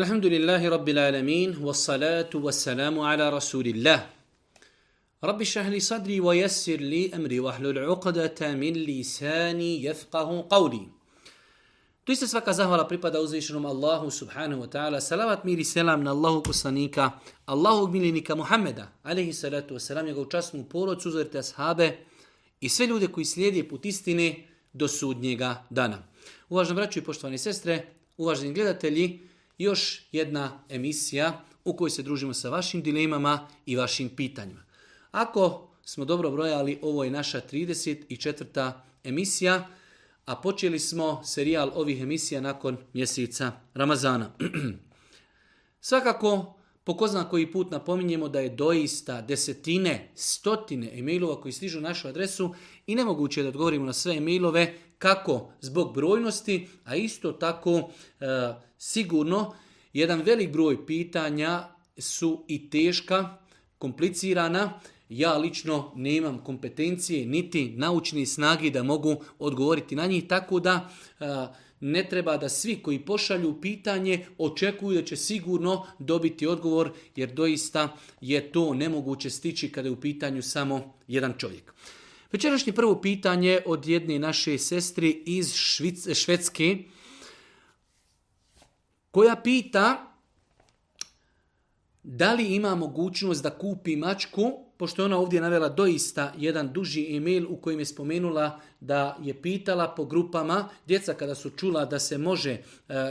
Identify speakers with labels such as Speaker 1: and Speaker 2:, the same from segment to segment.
Speaker 1: Alhamdulillahi Rabbil alamin, ve salatu ve selamu ala Rasulillah Rabbi shahli sadri yassir li emri wa ahlul uqdata min lisani qawli qavli. Doista svaka zahvala pripada uzvišenom Allahu subhanahu wa ta'ala. Salavat miri selam na Allahu poslanika, Allahu miljenika Muhammeda, alaihi salatu wa salam, njegovu časnu porodcu, uzorite ashabe i sve ljude koji slijede put istine do sudnjega dana. Uvaženi braću i poštovani sestre, uvaženi gledatelji, još jedna emisija u kojoj se družimo sa vašim dilemama i vašim pitanjima. Ako smo dobro brojali, ovo je naša 34. emisija, a počeli smo serijal ovih emisija nakon mjeseca Ramazana. Svakako, po ko zna koji put napominjemo da je doista desetine, stotine emailova koji stižu našu adresu i nemoguće je da odgovorimo na sve emailove kako zbog brojnosti, a isto tako e, sigurno jedan velik broj pitanja su i teška, komplicirana. Ja lično nemam kompetencije niti naučne snage da mogu odgovoriti na njih, tako da e, ne treba da svi koji pošalju pitanje očekuju da će sigurno dobiti odgovor jer doista je to nemoguće stići kada je u pitanju samo jedan čovjek. Večerašnje prvo pitanje od jedne naše sestri iz Švedske koja pita da li ima mogućnost da kupi mačku pošto je ona ovdje navela doista jedan duži email u kojem je spomenula da je pitala po grupama djeca kada su čula da se može e,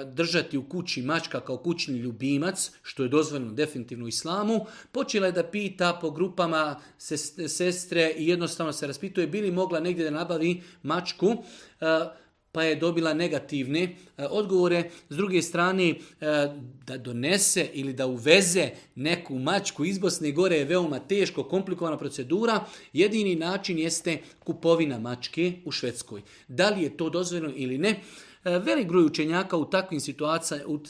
Speaker 1: držati u kući mačka kao kućni ljubimac, što je dozvoljeno definitivno islamu, počela je da pita po grupama sestre i jednostavno se raspituje bili mogla negdje da nabavi mačku. E, pa je dobila negativne e, odgovore. S druge strane, e, da donese ili da uveze neku mačku iz Bosne Gore je veoma teško, komplikovana procedura. Jedini način jeste kupovina mačke u Švedskoj. Da li je to dozvoljeno ili ne? E, velik broj učenjaka u takvim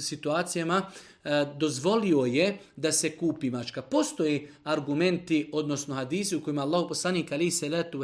Speaker 1: situacijama dozvolio je da se kupi mačka. Postoje argumenti, odnosno hadisi u kojima Allah poslanik ali se letu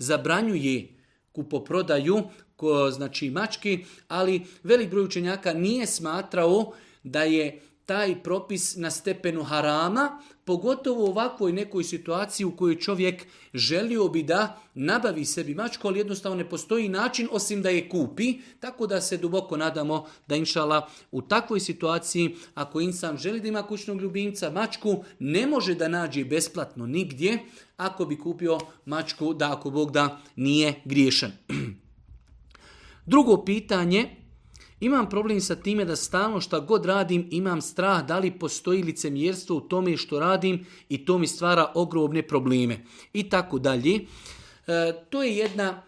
Speaker 1: zabranjuje kupoprodaju ko, znači mački, ali velik broj učenjaka nije smatrao da je taj propis na stepenu harama, pogotovo u ovakvoj nekoj situaciji u kojoj čovjek želio bi da nabavi sebi mačku, ali jednostavno ne postoji način osim da je kupi, tako da se duboko nadamo da inšala u takvoj situaciji, ako insan želi da ima kućnog ljubimca, mačku ne može da nađe besplatno nigdje, ako bi kupio mačku da ako Bog da nije griješan. Drugo pitanje, imam problem sa time da stalno šta god radim imam strah da li postoji licemjerstvo u tome što radim i to mi stvara ogromne probleme i tako dalje. E, to je jedna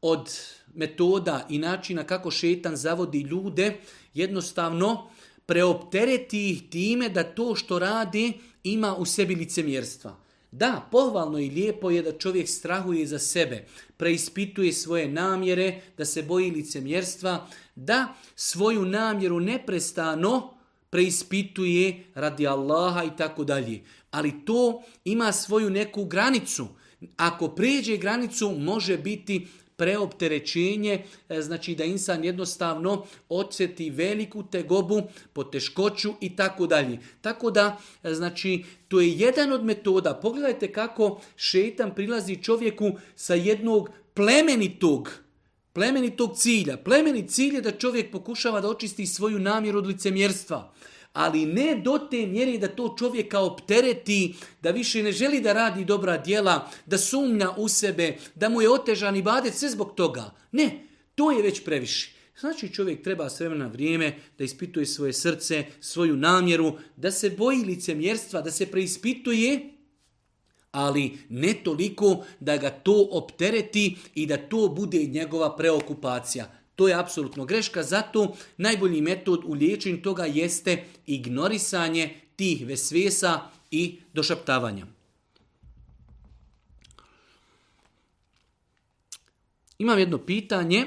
Speaker 1: od metoda i načina kako šetan zavodi ljude jednostavno preoptereti ih time da to što radi ima u sebi licemjerstva. Da, pohvalno i lijepo je da čovjek strahuje za sebe, preispituje svoje namjere, da se boji licemjerstva, da svoju namjeru neprestano preispituje radi Allaha i tako dalje. Ali to ima svoju neku granicu. Ako pređe granicu, može biti preopterećenje, e, znači da insan jednostavno odsjeti veliku tegobu, poteškoću i tako dalje. Tako da, e, znači, to je jedan od metoda. Pogledajte kako šetan prilazi čovjeku sa jednog plemenitog, plemenitog cilja. Plemeni cilj je da čovjek pokušava da očisti svoju namjeru od licemjerstva ali ne do te mjere da to čovjeka optereti, da više ne želi da radi dobra djela, da sumnja u sebe, da mu je otežan i badet, sve zbog toga. Ne, to je već previše. Znači čovjek treba s na vrijeme da ispituje svoje srce, svoju namjeru, da se boji licemjerstva, da se preispituje, ali ne toliko da ga to optereti i da to bude njegova preokupacija. To je apsolutno greška, zato najbolji metod u liječenju toga jeste ignorisanje tih vesvesa i došaptavanja. Imam jedno pitanje.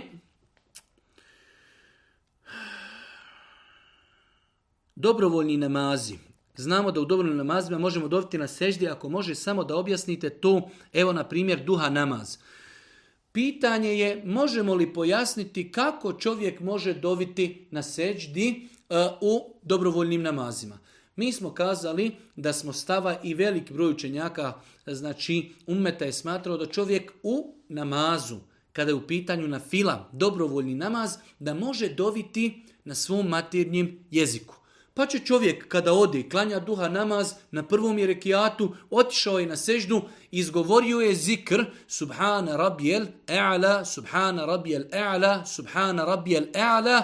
Speaker 1: Dobrovoljni namazi. Znamo da u dobrovoljnim namazima možemo dobiti na seždi ako može samo da objasnite to, evo na primjer duha namaz. Pitanje je možemo li pojasniti kako čovjek može dobiti na seđdi e, u dobrovoljnim namazima. Mi smo kazali da smo stava i velik broj učenjaka, znači umeta je smatrao da čovjek u namazu, kada je u pitanju na fila, dobrovoljni namaz, da može dobiti na svom maternjem jeziku. Pa će čovjek kada odi, klanja duha namaz, na prvom je rekiatu, otišao je na seždu, izgovorio je zikr, subhana rabijel e'ala, subhana rabijel e'ala, subhana rabijel e'ala,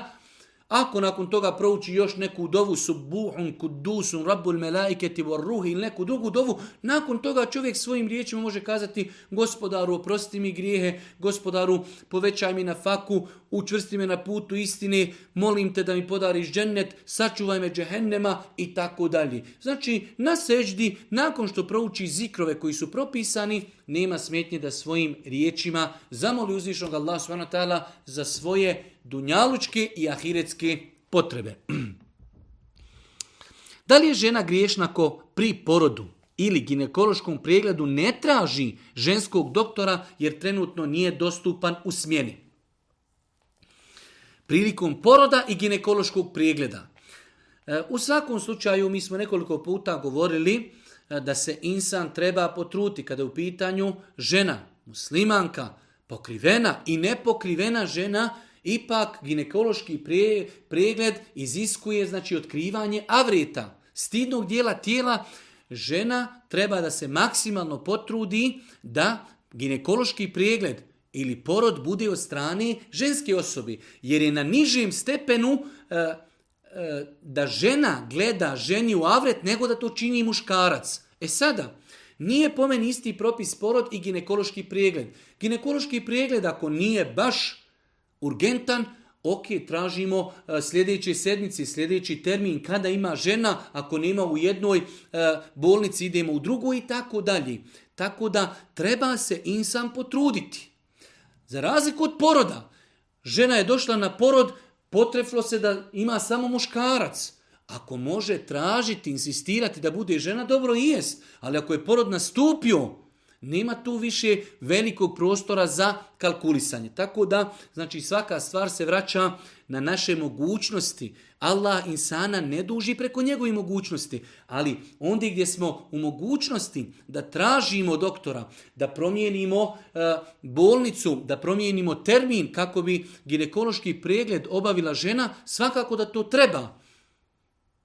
Speaker 1: ako nakon toga prouči još neku dovu subbuhun kudusun rabbul melaiketi var ruhi ili neku drugu dovu, nakon toga čovjek svojim riječima može kazati gospodaru oprosti mi grijehe, gospodaru povećaj mi na faku, učvrsti me na putu istine, molim te da mi podariš džennet, sačuvaj me džehennema i tako dalje. Znači, na seždi, nakon što prouči zikrove koji su propisani, nema smetnje da svojim riječima zamoli uzvišnog Allah s.w.t. za svoje dunjalučke i ahiretske potrebe. Da li je žena griješna ko pri porodu ili ginekološkom pregledu ne traži ženskog doktora jer trenutno nije dostupan u smjeni? prilikom poroda i ginekološkog pregleda. E, u svakom slučaju mi smo nekoliko puta govorili e, da se insan treba potruti kada je u pitanju žena, muslimanka, pokrivena i nepokrivena žena, ipak ginekološki pregled iziskuje znači otkrivanje avreta, stidnog dijela tijela. Žena treba da se maksimalno potrudi da ginekološki pregled ili porod bude od strane ženske osobi. Jer je na nižem stepenu e, e, da žena gleda ženi u avret nego da to čini muškarac. E sada, nije po meni isti propis porod i ginekološki pregled. Ginekološki pregled ako nije baš urgentan, ok, tražimo e, sljedeće sedmice, sljedeći termin, kada ima žena, ako nema u jednoj bolnici idemo u drugu i tako dalje. Tako da treba se insan potruditi. Za razliku od poroda. Žena je došla na porod, potreflo se da ima samo muškarac. Ako može tražiti, insistirati da bude žena, dobro i jest. Ali ako je porod nastupio, nema tu više velikog prostora za kalkulisanje. Tako da, znači svaka stvar se vraća na naše mogućnosti. Allah insana ne duži preko njegove mogućnosti, ali ondje gdje smo u mogućnosti da tražimo doktora, da promijenimo e, bolnicu, da promijenimo termin kako bi ginekološki pregled obavila žena, svakako da to treba.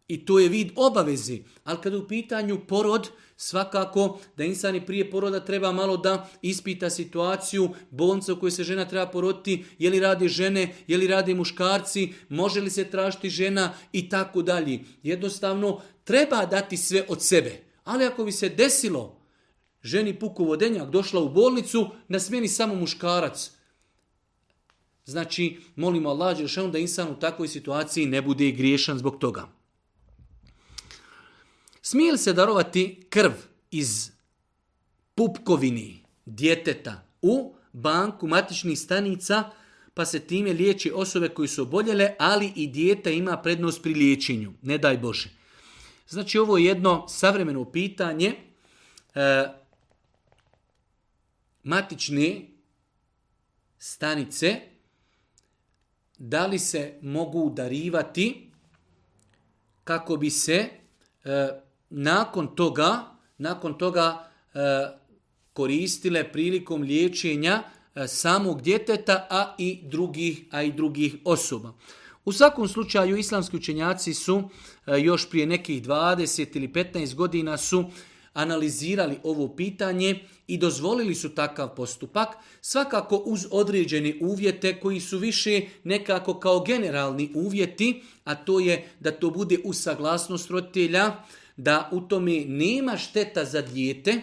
Speaker 1: I to je vid obavezi. Ali kada u pitanju porod, svakako da insani prije poroda treba malo da ispita situaciju bolnica u kojoj se žena treba poroditi, je li radi žene, je li radi muškarci, može li se tražiti žena i tako dalje. Jednostavno, treba dati sve od sebe. Ali ako bi se desilo, ženi puku vodenjak došla u bolnicu, na smjeni samo muškarac. Znači, molimo Allah da insan u takvoj situaciji ne bude griješan zbog toga. Smije li se darovati krv iz pupkovini djeteta u banku matičnih stanica pa se time liječi osobe koji su oboljele, ali i dijete ima prednost pri liječenju. Ne daj Bože. Znači ovo je jedno savremeno pitanje e, matične stanice da li se mogu darivati kako bi se e, nakon toga, nakon toga e, koristile prilikom liječenja e, samog djeteta, a i drugih, a i drugih osoba. U svakom slučaju islamski učenjaci su e, još prije nekih 20 ili 15 godina su analizirali ovo pitanje i dozvolili su takav postupak, svakako uz određene uvjete koji su više nekako kao generalni uvjeti, a to je da to bude u saglasnost roditelja, da u tome nema šteta za dijete,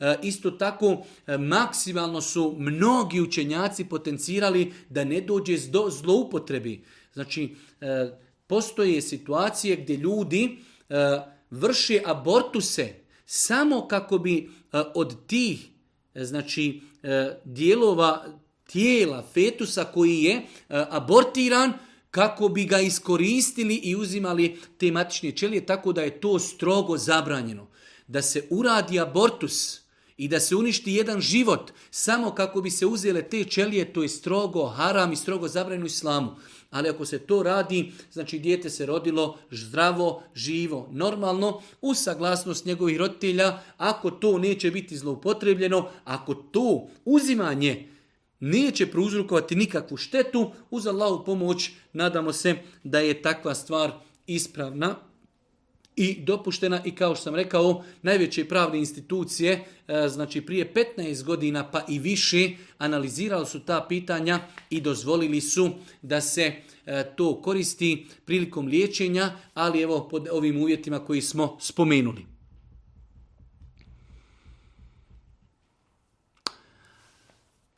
Speaker 1: e, Isto tako, e, maksimalno su mnogi učenjaci potencirali da ne dođe do zloupotrebi. Znači, e, postoje situacije gdje ljudi vrše abortuse samo kako bi e, od tih e, znači e, dijelova tijela fetusa koji je abortiran kako bi ga iskoristili i uzimali te matične ćelije tako da je to strogo zabranjeno da se uradi abortus i da se uništi jedan život samo kako bi se uzele te ćelije to je strogo haram i strogo zabranjeno islamu ali ako se to radi, znači dijete se rodilo zdravo, živo, normalno, u saglasnost njegovih roditelja, ako to neće biti zloupotrebljeno, ako to uzimanje neće prouzrokovati nikakvu štetu, uz Allahu pomoć nadamo se da je takva stvar ispravna i dopuštena i kao što sam rekao najveće pravne institucije e, znači prije 15 godina pa i više analizirali su ta pitanja i dozvolili su da se e, to koristi prilikom liječenja ali evo pod ovim uvjetima koji smo spomenuli.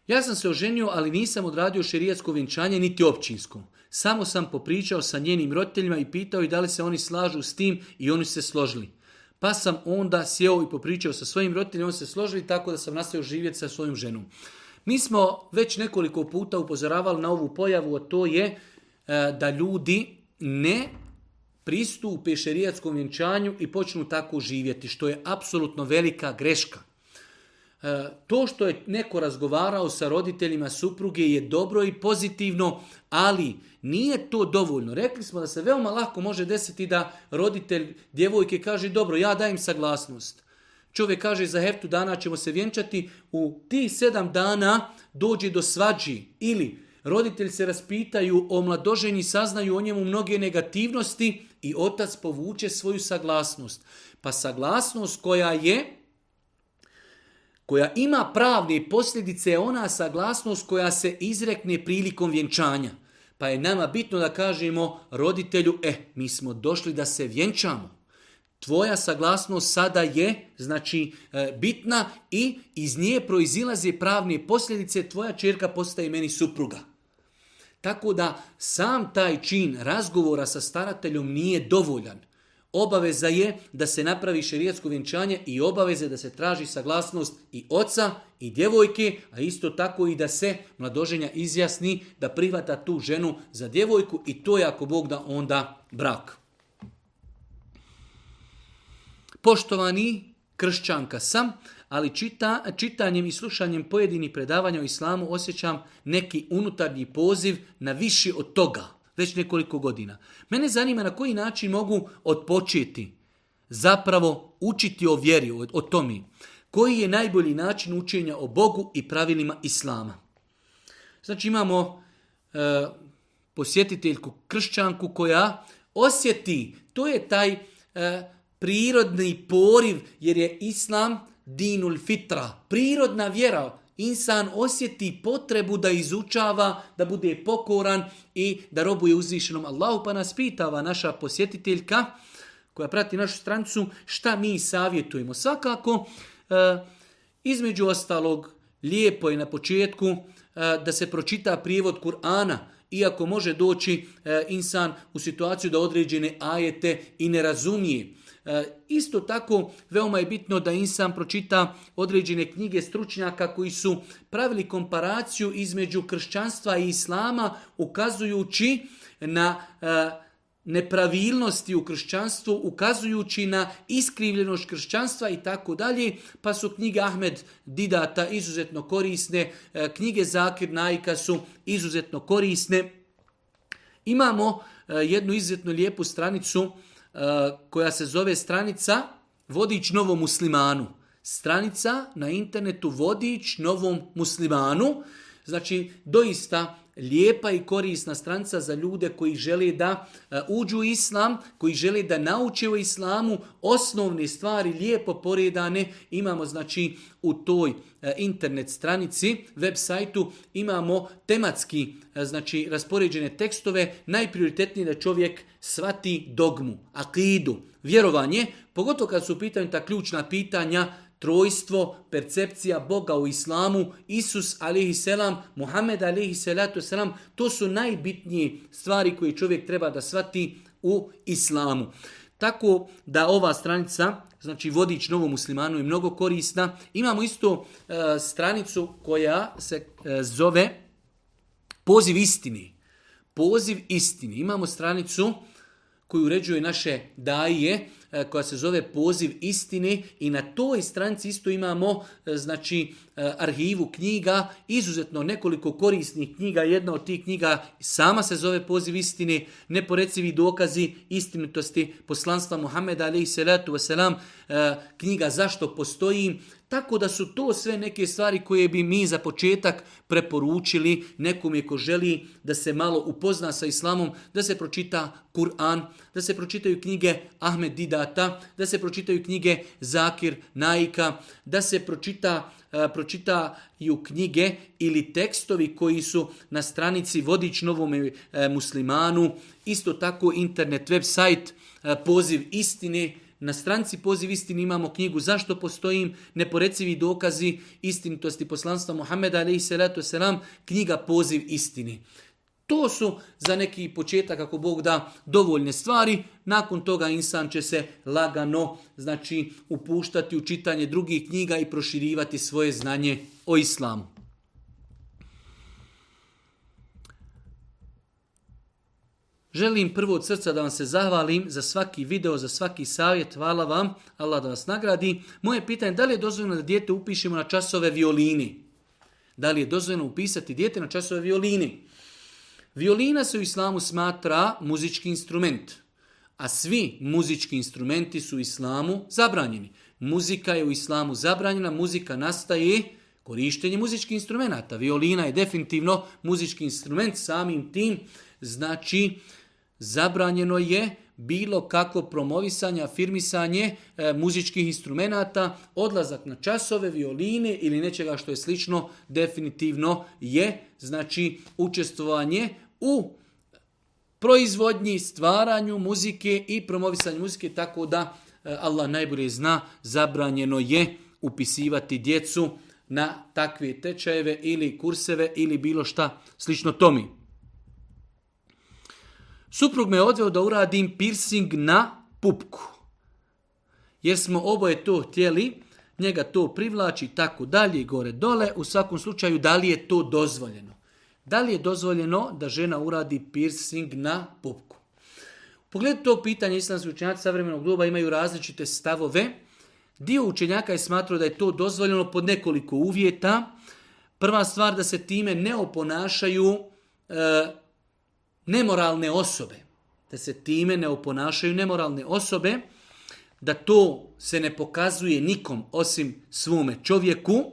Speaker 1: Ja sam se oženio, ali nisam odradio šerijatsko vjenčanje niti općinsko. Samo sam popričao sa njenim roditeljima i pitao i da li se oni slažu s tim i oni se složili. Pa sam onda sjeo i popričao sa svojim roditeljima, oni se složili tako da sam nastavio živjeti sa svojom ženom. Mi smo već nekoliko puta upozoravali na ovu pojavu, a to je e, da ljudi ne pristupe šerijatskom vjenčanju i počnu tako živjeti, što je apsolutno velika greška. E, to što je neko razgovarao sa roditeljima supruge je dobro i pozitivno, ali nije to dovoljno. Rekli smo da se veoma lako može desiti da roditelj djevojke kaže dobro, ja dajem saglasnost. Čovjek kaže za heftu dana ćemo se vjenčati, u ti sedam dana dođe do svađi ili roditelj se raspitaju o mladoženji, saznaju o njemu mnoge negativnosti i otac povuče svoju saglasnost. Pa saglasnost koja je koja ima pravne posljedice je ona saglasnost koja se izrekne prilikom vjenčanja. Pa je nama bitno da kažemo roditelju, e, mi smo došli da se vjenčamo. Tvoja saglasnost sada je znači e, bitna i iz nje proizilaze pravne posljedice, tvoja čerka postaje meni supruga. Tako da sam taj čin razgovora sa starateljom nije dovoljan. Obaveza je da se napravi šerijetsko vjenčanje i obaveze da se traži saglasnost i oca i djevojke, a isto tako i da se mladoženja izjasni da privata tu ženu za djevojku i to je ako Bog da onda brak. Poštovani kršćanka sam, ali čitanjem i slušanjem pojedinih predavanja o islamu osjećam neki unutarnji poziv na viši od toga već nekoliko godina. Mene zanima na koji način mogu odpočeti zapravo učiti o vjeri, o, tome. Koji je najbolji način učenja o Bogu i pravilima Islama? Znači imamo e, posjetiteljku kršćanku koja osjeti, to je taj e, prirodni poriv jer je Islam dinul fitra, prirodna vjera, insan osjeti potrebu da izučava, da bude pokoran i da robuje uzvišenom Allahu. Pa nas pitava naša posjetiteljka koja prati našu strancu šta mi savjetujemo. Svakako, e, između ostalog, lijepo je na početku e, da se pročita prijevod Kur'ana, iako može doći e, insan u situaciju da određene ajete i ne razumije. E, isto tako, veoma je bitno da insan pročita određene knjige stručnjaka koji su pravili komparaciju između kršćanstva i islama ukazujući na e, nepravilnosti u kršćanstvu, ukazujući na iskrivljenost kršćanstva i tako dalje, pa su knjige Ahmed Didata izuzetno korisne, e, knjige Zakir Najka su izuzetno korisne. Imamo jednu izuzetno lijepu stranicu E, koja se zove stranica Vodič novom muslimanu. Stranica na internetu Vodič novom muslimanu Znači, doista lijepa i korisna stranca za ljude koji žele da e, uđu u islam, koji žele da nauče o islamu osnovne stvari lijepo poredane. Imamo znači u toj e, internet stranici, web sajtu imamo tematski e, znači raspoređene tekstove, najprioritetnije da čovjek svati dogmu, akidu, vjerovanje, pogotovo kad su u pitanju ta ključna pitanja trojstvo, percepcija Boga u islamu, Isus alihi selam, Muhammed alihi selatu selam, to su najbitnije stvari koje čovjek treba da svati u islamu. Tako da ova stranica, znači vodič novom muslimanu je mnogo korisna. Imamo isto e, stranicu koja se e, zove poziv istini. Poziv istini. Imamo stranicu koju uređuje naše daje, E, koja se zove Poziv istine i na toj stranci isto imamo e, znači e, arhivu knjiga, izuzetno nekoliko korisnih knjiga, jedna od tih knjiga sama se zove Poziv istine, neporecivi dokazi istinitosti poslanstva Muhammeda alaihi salatu wasalam, E, knjiga Zašto postoji, tako da su to sve neke stvari koje bi mi za početak preporučili nekom je ko želi da se malo upozna sa islamom, da se pročita Kur'an, da se pročitaju knjige Ahmed Didata, da se pročitaju knjige Zakir Naika, da se pročita e, pročitaju knjige ili tekstovi koji su na stranici Vodič novom e, muslimanu, isto tako internet web sajt Poziv istine, na stranci Poziv istini imamo knjigu Zašto postojim neporecivi dokazi istinitosti poslanstva Muhammeda alaihi salatu knjiga Poziv istini. To su za neki početak, ako Bog da, dovoljne stvari. Nakon toga insan će se lagano znači, upuštati u čitanje drugih knjiga i proširivati svoje znanje o islamu. Želim prvo od srca da vam se zahvalim za svaki video, za svaki savjet. Hvala vam. Allah da vas nagradi. Moje pitanje je da li je dozvoljeno da dijete upišemo na časove violini? Da li je dozvoljeno upisati dijete na časove violini? Violina se u islamu smatra muzički instrument. A svi muzički instrumenti su u islamu zabranjeni. Muzika je u islamu zabranjena, muzika nastaje korištenje muzičkih instrumenta. Violina je definitivno muzički instrument, samim tim znači zabranjeno je bilo kakvo promovisanje, afirmisanje e, muzičkih instrumenata, odlazak na časove, violine ili nečega što je slično, definitivno je, znači, učestvovanje u proizvodnji, stvaranju muzike i promovisanju muzike, tako da e, Allah najbolje zna, zabranjeno je upisivati djecu na takve tečajeve ili kurseve ili bilo šta slično tomi. Suprug me odveo da uradim piercing na pupku. Jer smo oboje to htjeli, njega to privlači tako dalje, gore, dole. U svakom slučaju, da li je to dozvoljeno? Da li je dozvoljeno da žena uradi piercing na pupku? U pogledu to pitanje, islamski učenjaci savremenog doba imaju različite stavove. Dio učenjaka je smatrao da je to dozvoljeno pod nekoliko uvjeta. Prva stvar da se time ne oponašaju e, nemoralne osobe, da se time ne oponašaju nemoralne osobe, da to se ne pokazuje nikom osim svome čovjeku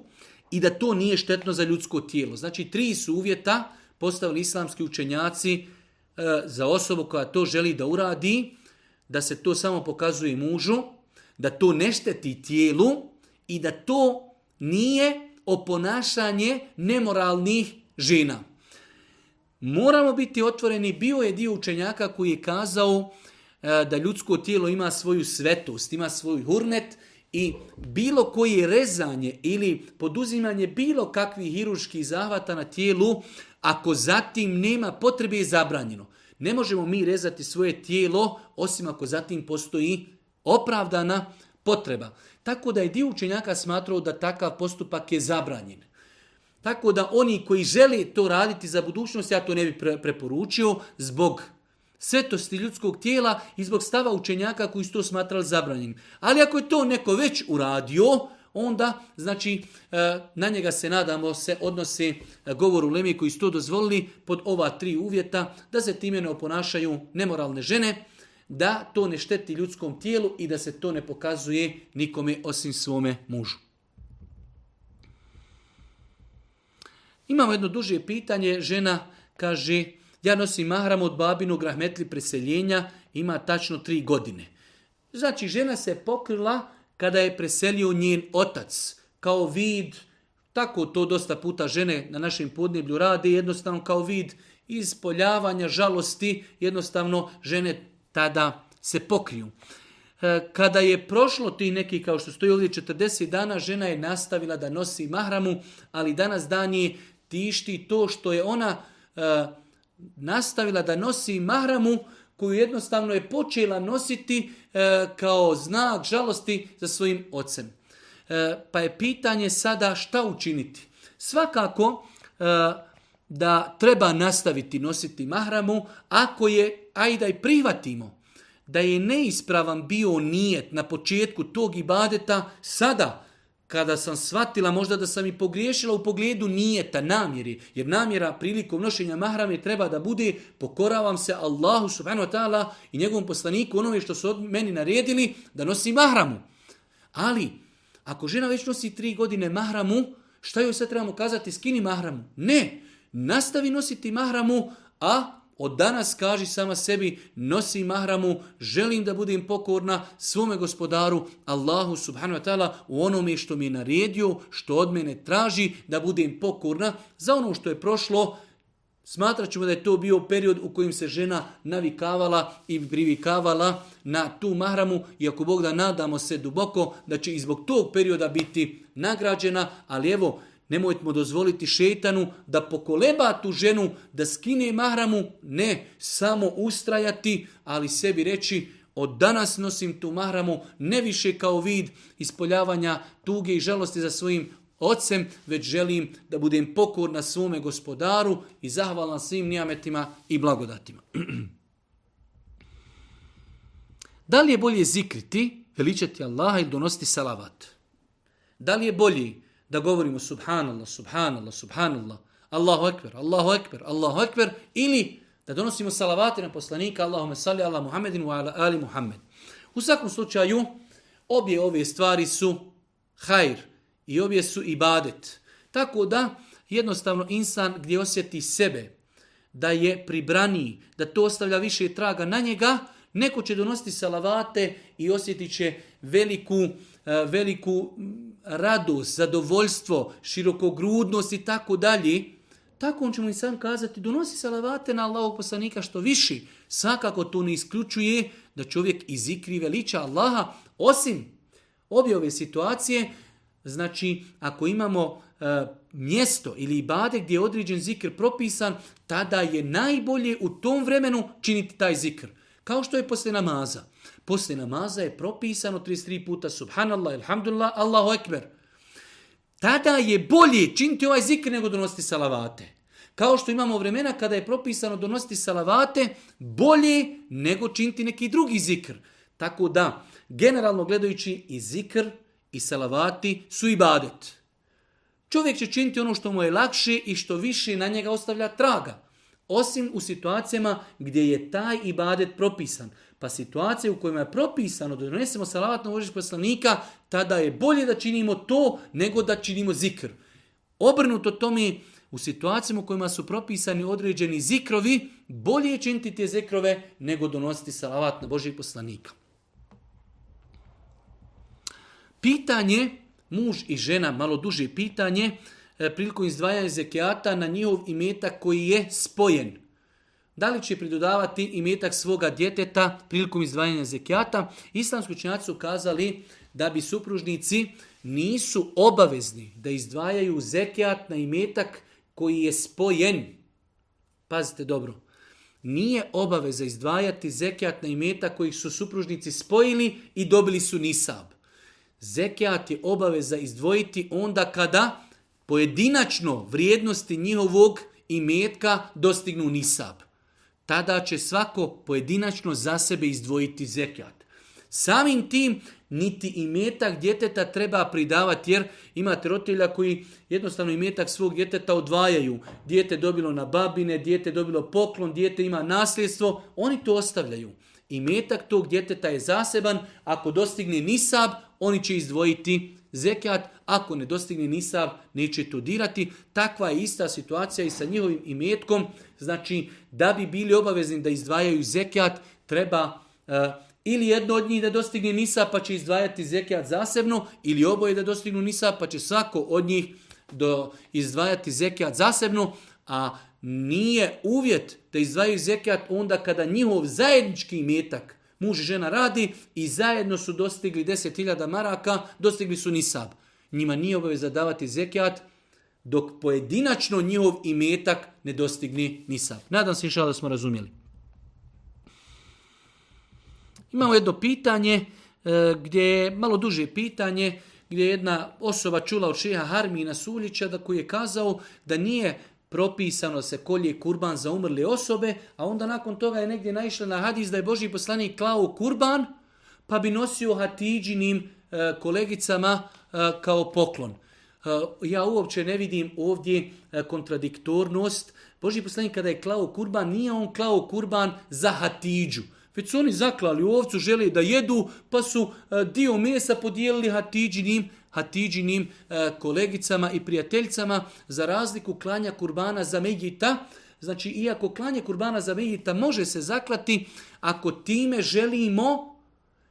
Speaker 1: i da to nije štetno za ljudsko tijelo. Znači, tri su uvjeta postavili islamski učenjaci e, za osobu koja to želi da uradi, da se to samo pokazuje mužu, da to ne šteti tijelu i da to nije oponašanje nemoralnih žena. Moramo biti otvoreni, bio je dio učenjaka koji je kazao e, da ljudsko tijelo ima svoju svetost, ima svoj hurnet i bilo koje rezanje ili poduzimanje bilo kakvih hiruških zahvata na tijelu, ako zatim nema potrebe je zabranjeno. Ne možemo mi rezati svoje tijelo, osim ako zatim postoji opravdana potreba. Tako da je dio učenjaka smatrao da takav postupak je zabranjen. Tako da oni koji žele to raditi za budućnost, ja to ne bi preporučio zbog svetosti ljudskog tijela i zbog stava učenjaka koji su to smatrali zabranjenim. Ali ako je to neko već uradio, onda znači e, na njega se nadamo se odnosi e, govor u Lemi koji su to dozvolili pod ova tri uvjeta da se time ne oponašaju nemoralne žene, da to ne šteti ljudskom tijelu i da se to ne pokazuje nikome osim svome mužu. Imamo jedno duže pitanje, žena kaže, ja nosim mahram od babinog rahmetli preseljenja, ima tačno tri godine. Znači, žena se pokrila kada je preselio njen otac, kao vid, tako to dosta puta žene na našem podneblju rade, jednostavno kao vid ispoljavanja žalosti, jednostavno žene tada se pokriju. E, kada je prošlo ti neki, kao što stoji ovdje, 40 dana, žena je nastavila da nosi mahramu, ali danas dan je tišti to što je ona e, nastavila da nosi mahramu koju jednostavno je počela nositi e, kao znak žalosti za svojim ocem. E, pa je pitanje sada šta učiniti. Svakako da treba nastaviti nositi mahramu ako je, ajdaj da je prihvatimo, da je neispravan bio nijet na početku tog ibadeta sada, kada sam shvatila možda da sam i pogriješila u pogledu nije ta namjeri, jer namjera prilikom nošenja mahrame treba da bude pokoravam se Allahu subhanahu wa ta'ala i njegovom poslaniku onome što su od meni naredili da nosi mahramu. Ali, ako žena već nosi tri godine mahramu, šta joj sad trebamo kazati? Skini mahramu. Ne, nastavi nositi mahramu, a od danas kaži sama sebi, nosi mahramu, želim da budem pokorna svome gospodaru, Allahu subhanahu wa ta'ala, u onome što mi je naredio, što od mene traži, da budem pokorna za ono što je prošlo, Smatrat da je to bio period u kojem se žena navikavala i privikavala na tu mahramu, ako Bog da nadamo se duboko da će i zbog tog perioda biti nagrađena, ali evo, Nemojmo dozvoliti šetanu da pokoleba tu ženu, da skine mahramu. Ne, samo ustrajati, ali sebi reći od danas nosim tu mahramu ne više kao vid ispoljavanja tuge i žalosti za svojim ocem, već želim da budem pokorna svome gospodaru i zahvalan svim nijametima i blagodatima. da li je bolje zikriti, veličati Allaha ili donositi salavat? Da li je bolji da govorimo subhanallah, subhanallah, subhanallah, Allahu ekber, Allahu ekber, Allahu ekber ili da donosimo salavate na poslanika Allahume salli ala Muhammedin wa ala ali Muhammed. U svakom slučaju, obje ove stvari su hajr i obje su ibadet. Tako da, jednostavno, insan gdje osjeti sebe, da je pribraniji, da to ostavlja više traga na njega, neko će donositi salavate i osjetit će veliku, eh, veliku radost, zadovoljstvo, širokogrudnost i tako dalje, tako on će mu sam kazati, donosi salavate na Allahog poslanika što viši. Svakako to ne isključuje da čovjek izikri veliča Allaha, osim obje ove situacije, znači ako imamo e, mjesto ili ibade gdje je određen zikr propisan, tada je najbolje u tom vremenu činiti taj zikr. Kao što je poslije namaza. Poslije namaza je propisano 33 puta subhanallah, alhamdulillah, Allahu ekber. Tada je bolje činiti ovaj zikr nego donositi salavate. Kao što imamo vremena kada je propisano donositi salavate, bolje nego činiti neki drugi zikr. Tako da, generalno gledajući i zikr i salavati su ibadet. Čovjek će činiti ono što mu je lakše i što više na njega ostavlja traga. Osim u situacijama gdje je taj ibadet propisan. Pa situacije u kojima je propisano da donesemo salavat na Božić poslanika, tada je bolje da činimo to nego da činimo zikr. Obrnuto mi u situacijama u kojima su propisani određeni zikrovi, bolje je činiti te zikrove nego donositi salavat na Božijeg poslanika. Pitanje, muž i žena, malo duže pitanje, e, prilikom izdvajanja zekijata na njihov imetak koji je spojen da li će pridodavati imetak svoga djeteta prilikom izdvajanja zekijata, islamski učenjaci su kazali da bi supružnici nisu obavezni da izdvajaju zekijat na imetak koji je spojen. Pazite dobro, nije obaveza izdvajati zekijat na imetak kojih su supružnici spojili i dobili su nisab. Zekijat je obaveza izdvojiti onda kada pojedinačno vrijednosti njihovog imetka dostignu nisab tada će svako pojedinačno za sebe izdvojiti zekijat. Samim tim niti imetak djeteta treba pridavati jer imate rotilja koji jednostavno imetak svog djeteta odvajaju. Dijete dobilo na babine, dijete dobilo poklon, dijete ima nasljedstvo, oni to ostavljaju. Imetak tog djeteta je zaseban, ako dostigne nisab, oni će izdvojiti zekat, ako ne dostigne nisav, neće to dirati. Takva je ista situacija i sa njihovim imetkom. Znači, da bi bili obavezni da izdvajaju zekat, treba eh, ili jedno od njih da dostigne nisa pa će izdvajati zekat zasebno, ili oboje da dostignu nisa pa će svako od njih do izdvajati zekat zasebno, a nije uvjet da izdvajaju zekat onda kada njihov zajednički imetak Muž i žena radi i zajedno su dostigli 10.000 maraka, dostigli su nisab. Njima nije obaveza davati zekijat, dok pojedinačno njihov imetak ne dostigni nisab. Nadam se inšala da smo razumjeli. Imamo jedno pitanje, e, gdje je malo duže pitanje, gdje je jedna osoba čula od šeha Harmina Suljića da koji je kazao da nije propisano se kolje kurban za umrle osobe, a onda nakon toga je negdje naišla na hadis da je Boži poslanik klao kurban, pa bi nosio hatiđinim e, kolegicama e, kao poklon. E, ja uopće ne vidim ovdje kontradiktornost. Boži poslanik kada je klao kurban, nije on klao kurban za hatiđu. Već su oni zaklali u ovcu, žele da jedu, pa su dio mesa podijelili hatiđinim Hatidžinim eh, kolegicama i prijateljcama za razliku klanja kurbana za Mejita. Znači, iako klanje kurbana za Mejita može se zaklati ako time želimo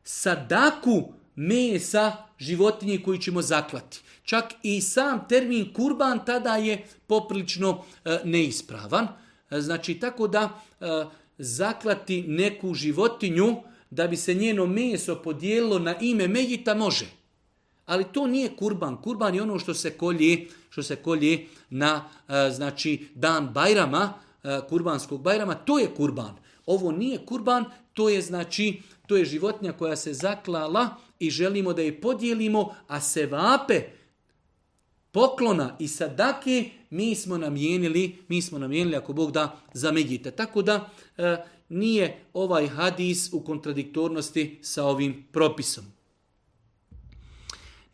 Speaker 1: sadaku mesa životinje koju ćemo zaklati. Čak i sam termin kurban tada je poprilično eh, neispravan. Eh, znači, tako da zaklati neku životinju da bi se njeno meso podijelilo na ime Mejita može ali to nije kurban. Kurban je ono što se kolje, što se kolje na e, znači dan Bajrama, e, kurbanskog Bajrama, to je kurban. Ovo nije kurban, to je znači to je životinja koja se zaklala i želimo da je podijelimo, a se vape poklona i sadake mi smo namijenili, mi smo namijenili ako Bog da za Tako da e, nije ovaj hadis u kontradiktornosti sa ovim propisom.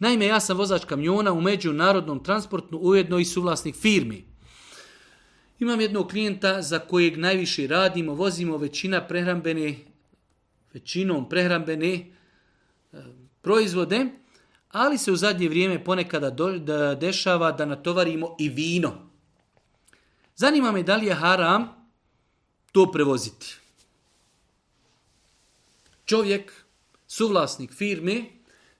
Speaker 1: Naime, ja sam vozač kamiona u međunarodnom transportu, ujedno i suvlasnik firmi. Imam jednog klijenta za kojeg najviše radimo, vozimo većina prehrambene, većinom prehrambene e, proizvode, ali se u zadnje vrijeme ponekada da dešava da natovarimo i vino. Zanima me da li je haram to prevoziti. Čovjek, suvlasnik firme,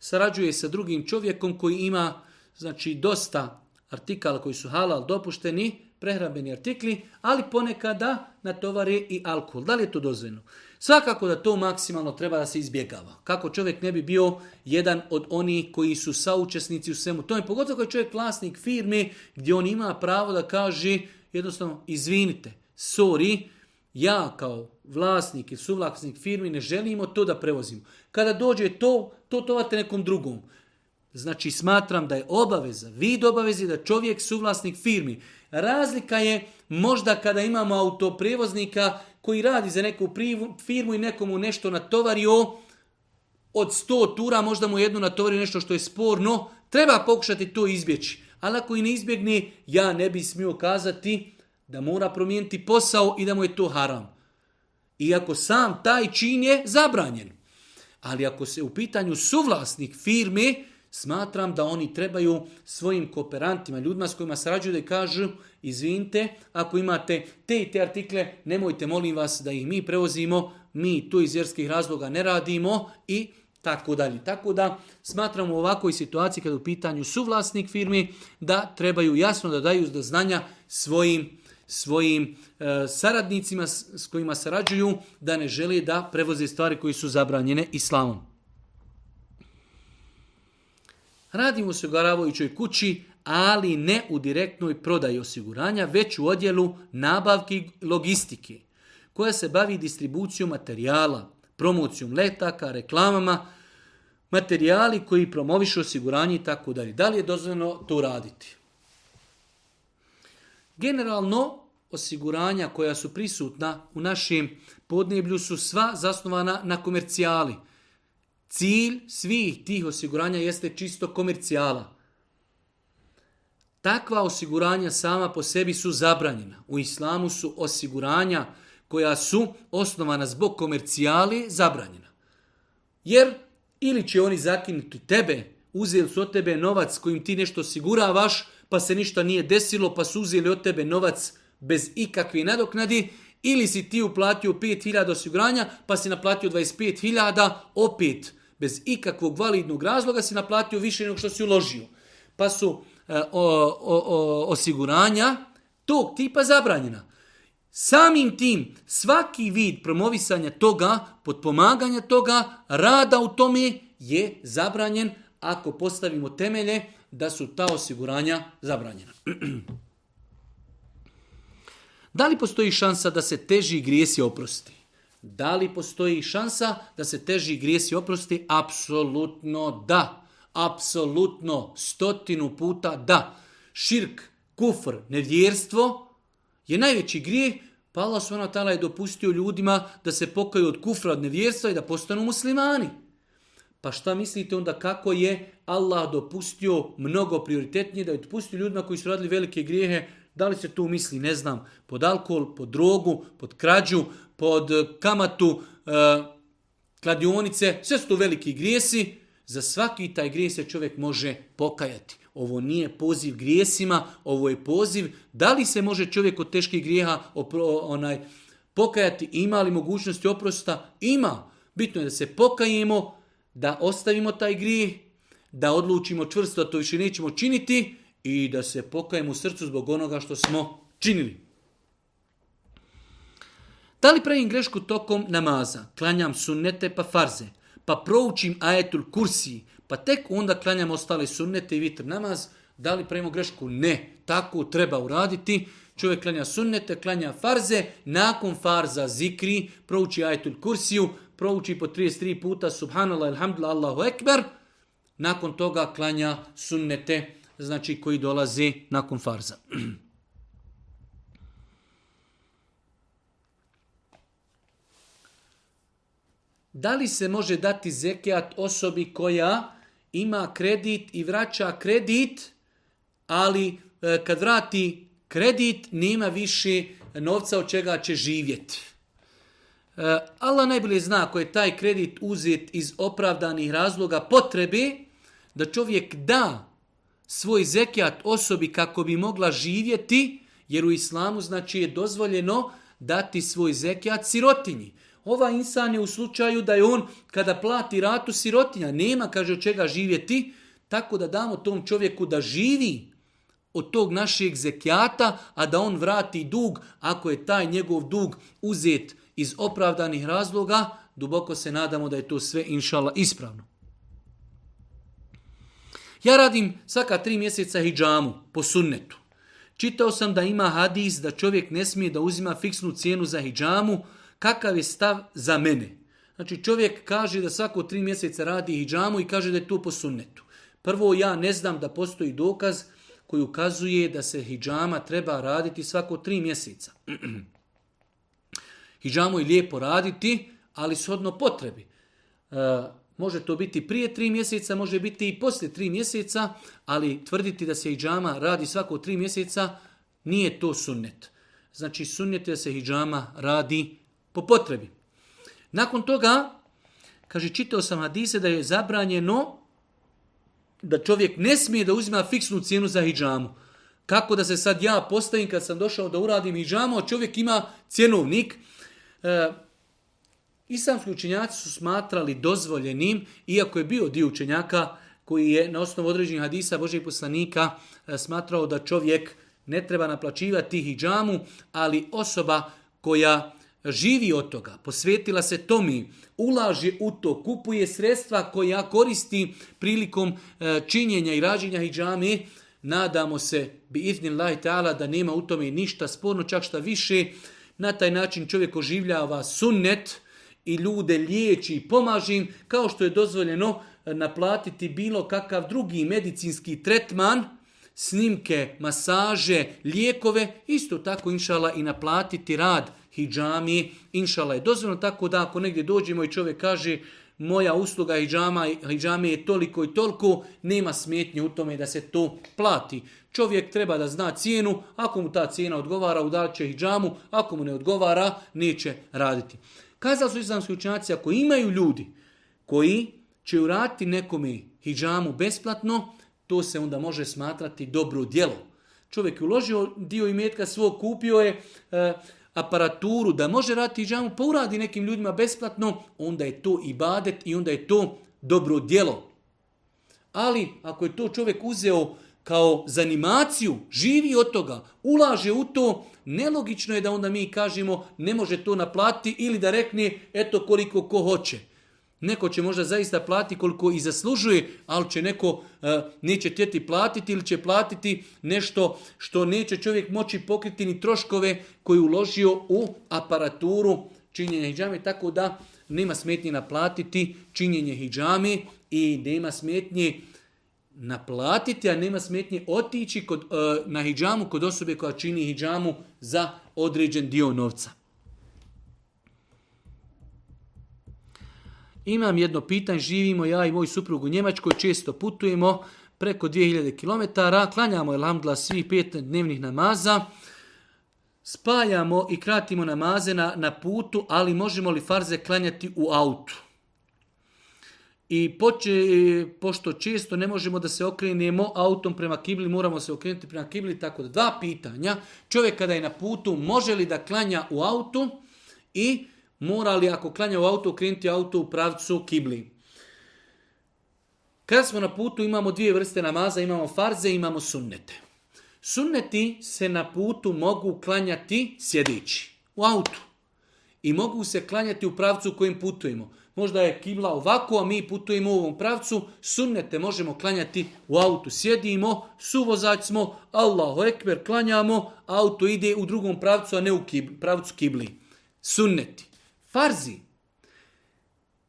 Speaker 1: sarađuje sa drugim čovjekom koji ima znači dosta artikala koji su halal dopušteni, prehrambeni artikli, ali ponekada natovare i alkohol. Da li je to dozvoljeno? Svakako da to maksimalno treba da se izbjegava. Kako čovjek ne bi bio jedan od onih koji su saučesnici u svemu tome, pogotovo kao čovjek vlasnik firme gdje on ima pravo da kaže jednostavno izvinite, sorry, ja kao vlasnik ili suvlasnik firmi, ne želimo to da prevozimo. Kada dođe to, to tovate nekom drugom. Znači smatram da je obaveza, vid obaveze da čovjek suvlasnik firmi. Razlika je možda kada imamo autoprevoznika koji radi za neku firmu i nekomu nešto natovario, od 100 tura možda mu jednu natovario nešto što je sporno, treba pokušati to izbjeći. Ali ako i ne izbjegne, ja ne bi smio kazati da mora promijeniti posao i da mu je to haram. Iako sam taj čin je zabranjen. Ali ako se u pitanju suvlasnik firme, smatram da oni trebaju svojim kooperantima, ljudima s kojima sarađuju da kažu izvinite, ako imate te i te artikle, nemojte molim vas da ih mi prevozimo, mi tu iz vjerskih razloga ne radimo i tako dalje. Tako da smatram u ovakvoj situaciji kad u pitanju suvlasnik firmi da trebaju jasno da daju do znanja svojim svojim e, saradnicima s kojima sarađuju da ne žele da prevoze stvari koji su zabranjene islamom. Radimo u osiguravajućoj kući, ali ne u direktnoj prodaji osiguranja, već u odjelu nabavki logistike, koja se bavi distribucijom materijala, promocijom letaka, reklamama, materijali koji promovišu osiguranje i tako dalje. Da li je dozvoljeno to raditi? Generalno, osiguranja koja su prisutna u našem podneblju su sva zasnovana na komercijali. Cilj svih tih osiguranja jeste čisto komercijala. Takva osiguranja sama po sebi su zabranjena. U islamu su osiguranja koja su osnovana zbog komercijali zabranjena. Jer ili će oni zakinuti tebe, uzeli su od tebe novac kojim ti nešto osiguravaš, pa se ništa nije desilo, pa su uzeli od tebe novac bez ikakve nadoknadi, ili si ti uplatio 5.000 osiguranja, pa si naplatio 25.000, opet bez ikakvog validnog razloga si naplatio više nego što si uložio. Pa su e, osiguranja tog tipa zabranjena. Samim tim, svaki vid promovisanja toga, potpomaganja toga, rada u tome je zabranjen ako postavimo temelje da su ta osiguranja zabranjena. Da li postoji šansa da se teži grijesi oprosti? Da li postoji šansa da se teži grijesi oprosti? Apsolutno da. Apsolutno stotinu puta da. Širk, kufr, nevjerstvo je najveći grijeh pa Tala je dopustio ljudima da se pokaju od kufra, od nevjerstva i da postanu muslimani. Pa šta mislite onda kako je Allah dopustio mnogo prioritetnije da je dopustio ljudima koji su radili velike grijehe, da li se tu misli, ne znam, pod alkohol, pod drogu, pod krađu, pod eh, kamatu, eh, kladionice, sve su to veliki grijesi. Za svaki taj grije se čovjek može pokajati. Ovo nije poziv grijesima, ovo je poziv da li se može čovjek od teških grijeha opro, onaj, pokajati, ima li mogućnosti oprosta? Ima. Bitno je da se pokajemo, da ostavimo taj grijeh, da odlučimo čvrsto da to više nećemo činiti i da se pokajemo u srcu zbog onoga što smo činili. Da li pravim grešku tokom namaza? Klanjam sunnete pa farze, pa proučim ajetul kursi, pa tek onda klanjam ostale sunnete i vitr namaz. Da li pravimo grešku? Ne. Tako treba uraditi. Čovjek klanja sunnete, klanja farze, nakon farza zikri, prouči ajetul kursiju, prouči po 33 puta subhanallah, ilhamdulillah, Allahu ekber, nakon toga klanja sunnete, znači koji dolazi nakon farza. Da li se može dati zekijat osobi koja ima kredit i vraća kredit, ali e, kad vrati kredit nema više novca od čega će živjeti? E, Allah najbolje zna ako je taj kredit uzet iz opravdanih razloga potrebe da čovjek da svoj zekijat osobi kako bi mogla živjeti, jer u islamu znači je dozvoljeno dati svoj zekijat sirotinji. Ova insan je u slučaju da je on kada plati ratu sirotinja, nema kaže od čega živjeti, tako da damo tom čovjeku da živi od tog našeg zekijata, a da on vrati dug ako je taj njegov dug uzet iz opravdanih razloga, duboko se nadamo da je to sve inšala ispravno. Ja radim svaka tri mjeseca hijjamu po sunnetu. Čitao sam da ima hadis da čovjek ne smije da uzima fiksnu cijenu za hijjamu, kakav je stav za mene. Znači čovjek kaže da svako tri mjeseca radi hijjamu i kaže da je to po sunnetu. Prvo ja ne znam da postoji dokaz koji ukazuje da se hiđama treba raditi svako tri mjeseca. Hidžamu je lijepo raditi, ali shodno potrebi. E, može to biti prije tri mjeseca, može biti i poslije tri mjeseca, ali tvrditi da se hidžama radi svako tri mjeseca nije to sunnet. Znači sunnet je da se hidžama radi po potrebi. Nakon toga, kaže, čitao sam hadise da je zabranjeno da čovjek ne smije da uzima fiksnu cijenu za hidžamu. Kako da se sad ja postavim kad sam došao da uradim hidžamu, a čovjek ima cjenovnik, E, Islamski učenjaci su smatrali dozvoljenim, iako je bio dio učenjaka koji je na osnovu određenih hadisa Božeg poslanika e, smatrao da čovjek ne treba naplaćivati hijđamu, ali osoba koja živi od toga, posvetila se tomi, ulaže u to, kupuje sredstva koja koristi prilikom e, činjenja i rađenja hijđame, nadamo se, bi iznim ta'ala, da nema u tome ništa sporno, čak šta više, na taj način čovjek oživljava sunnet i ljude liječi i pomaži im, kao što je dozvoljeno e, naplatiti bilo kakav drugi medicinski tretman, snimke, masaže, lijekove, isto tako inšala i naplatiti rad hijjami, inšala je dozvoljeno tako da ako negdje dođemo i čovjek kaže moja usluga hijjama, je toliko i toliko, nema smetnje u tome da se to plati. Čovjek treba da zna cijenu, ako mu ta cijena odgovara, udalit će i džamu, ako mu ne odgovara, neće raditi. Kazali su islamski učenjaci, ako imaju ljudi koji će uraditi nekome hijđamu besplatno, to se onda može smatrati dobro djelo. Čovjek je uložio dio imetka svog, kupio je e, aparaturu da može raditi hijjamu, pa uradi nekim ljudima besplatno, onda je to badet i onda je to dobro djelo. Ali ako je to čovjek uzeo kao zanimaciju, živi od toga, ulaže u to, nelogično je da onda mi kažemo ne može to naplati ili da rekne eto koliko ko hoće. Neko će možda zaista platiti koliko i zaslužuje, ali će neko e, neće htjeti platiti ili će platiti nešto što neće čovjek moći pokriti ni troškove koji uložio u aparaturu činjenja hijjame, tako da nema smetnje naplatiti činjenje hijjame i nema smetnje naplatiti, a nema smetnje otići kod, e, na hijđamu kod osobe koja čini hijđamu za određen dio novca. Imam jedno pitanje, živimo ja i moj suprug u Njemačkoj, često putujemo preko 2000 km, klanjamo elhamdla svih pet dnevnih namaza, Spajamo i kratimo namaze na, na putu, ali možemo li farze klanjati u autu? I pošto često ne možemo da se okrenemo autom prema kibli, moramo se okrenuti prema kibli, tako da dva pitanja. Čovjek kada je na putu, može li da klanja u autu i mora li ako klanja u autu, okrenuti auto u pravcu kibli. Kada smo na putu imamo dvije vrste namaza, imamo farze i imamo sunnete. Sunneti se na putu mogu klanjati sjedići, u autu i mogu se klanjati u pravcu u kojem putujemo možda je kibla ovako, a mi putujemo u ovom pravcu, sunnete možemo klanjati u autu. Sjedimo, suvozać smo, Allahu ekber, klanjamo, auto ide u drugom pravcu, a ne u pravcu kibli. Sunneti. Farzi.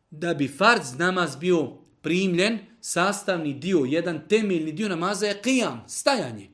Speaker 1: Da bi farz namaz bio primljen, sastavni dio, jedan temeljni dio namaza je kijam, stajanje.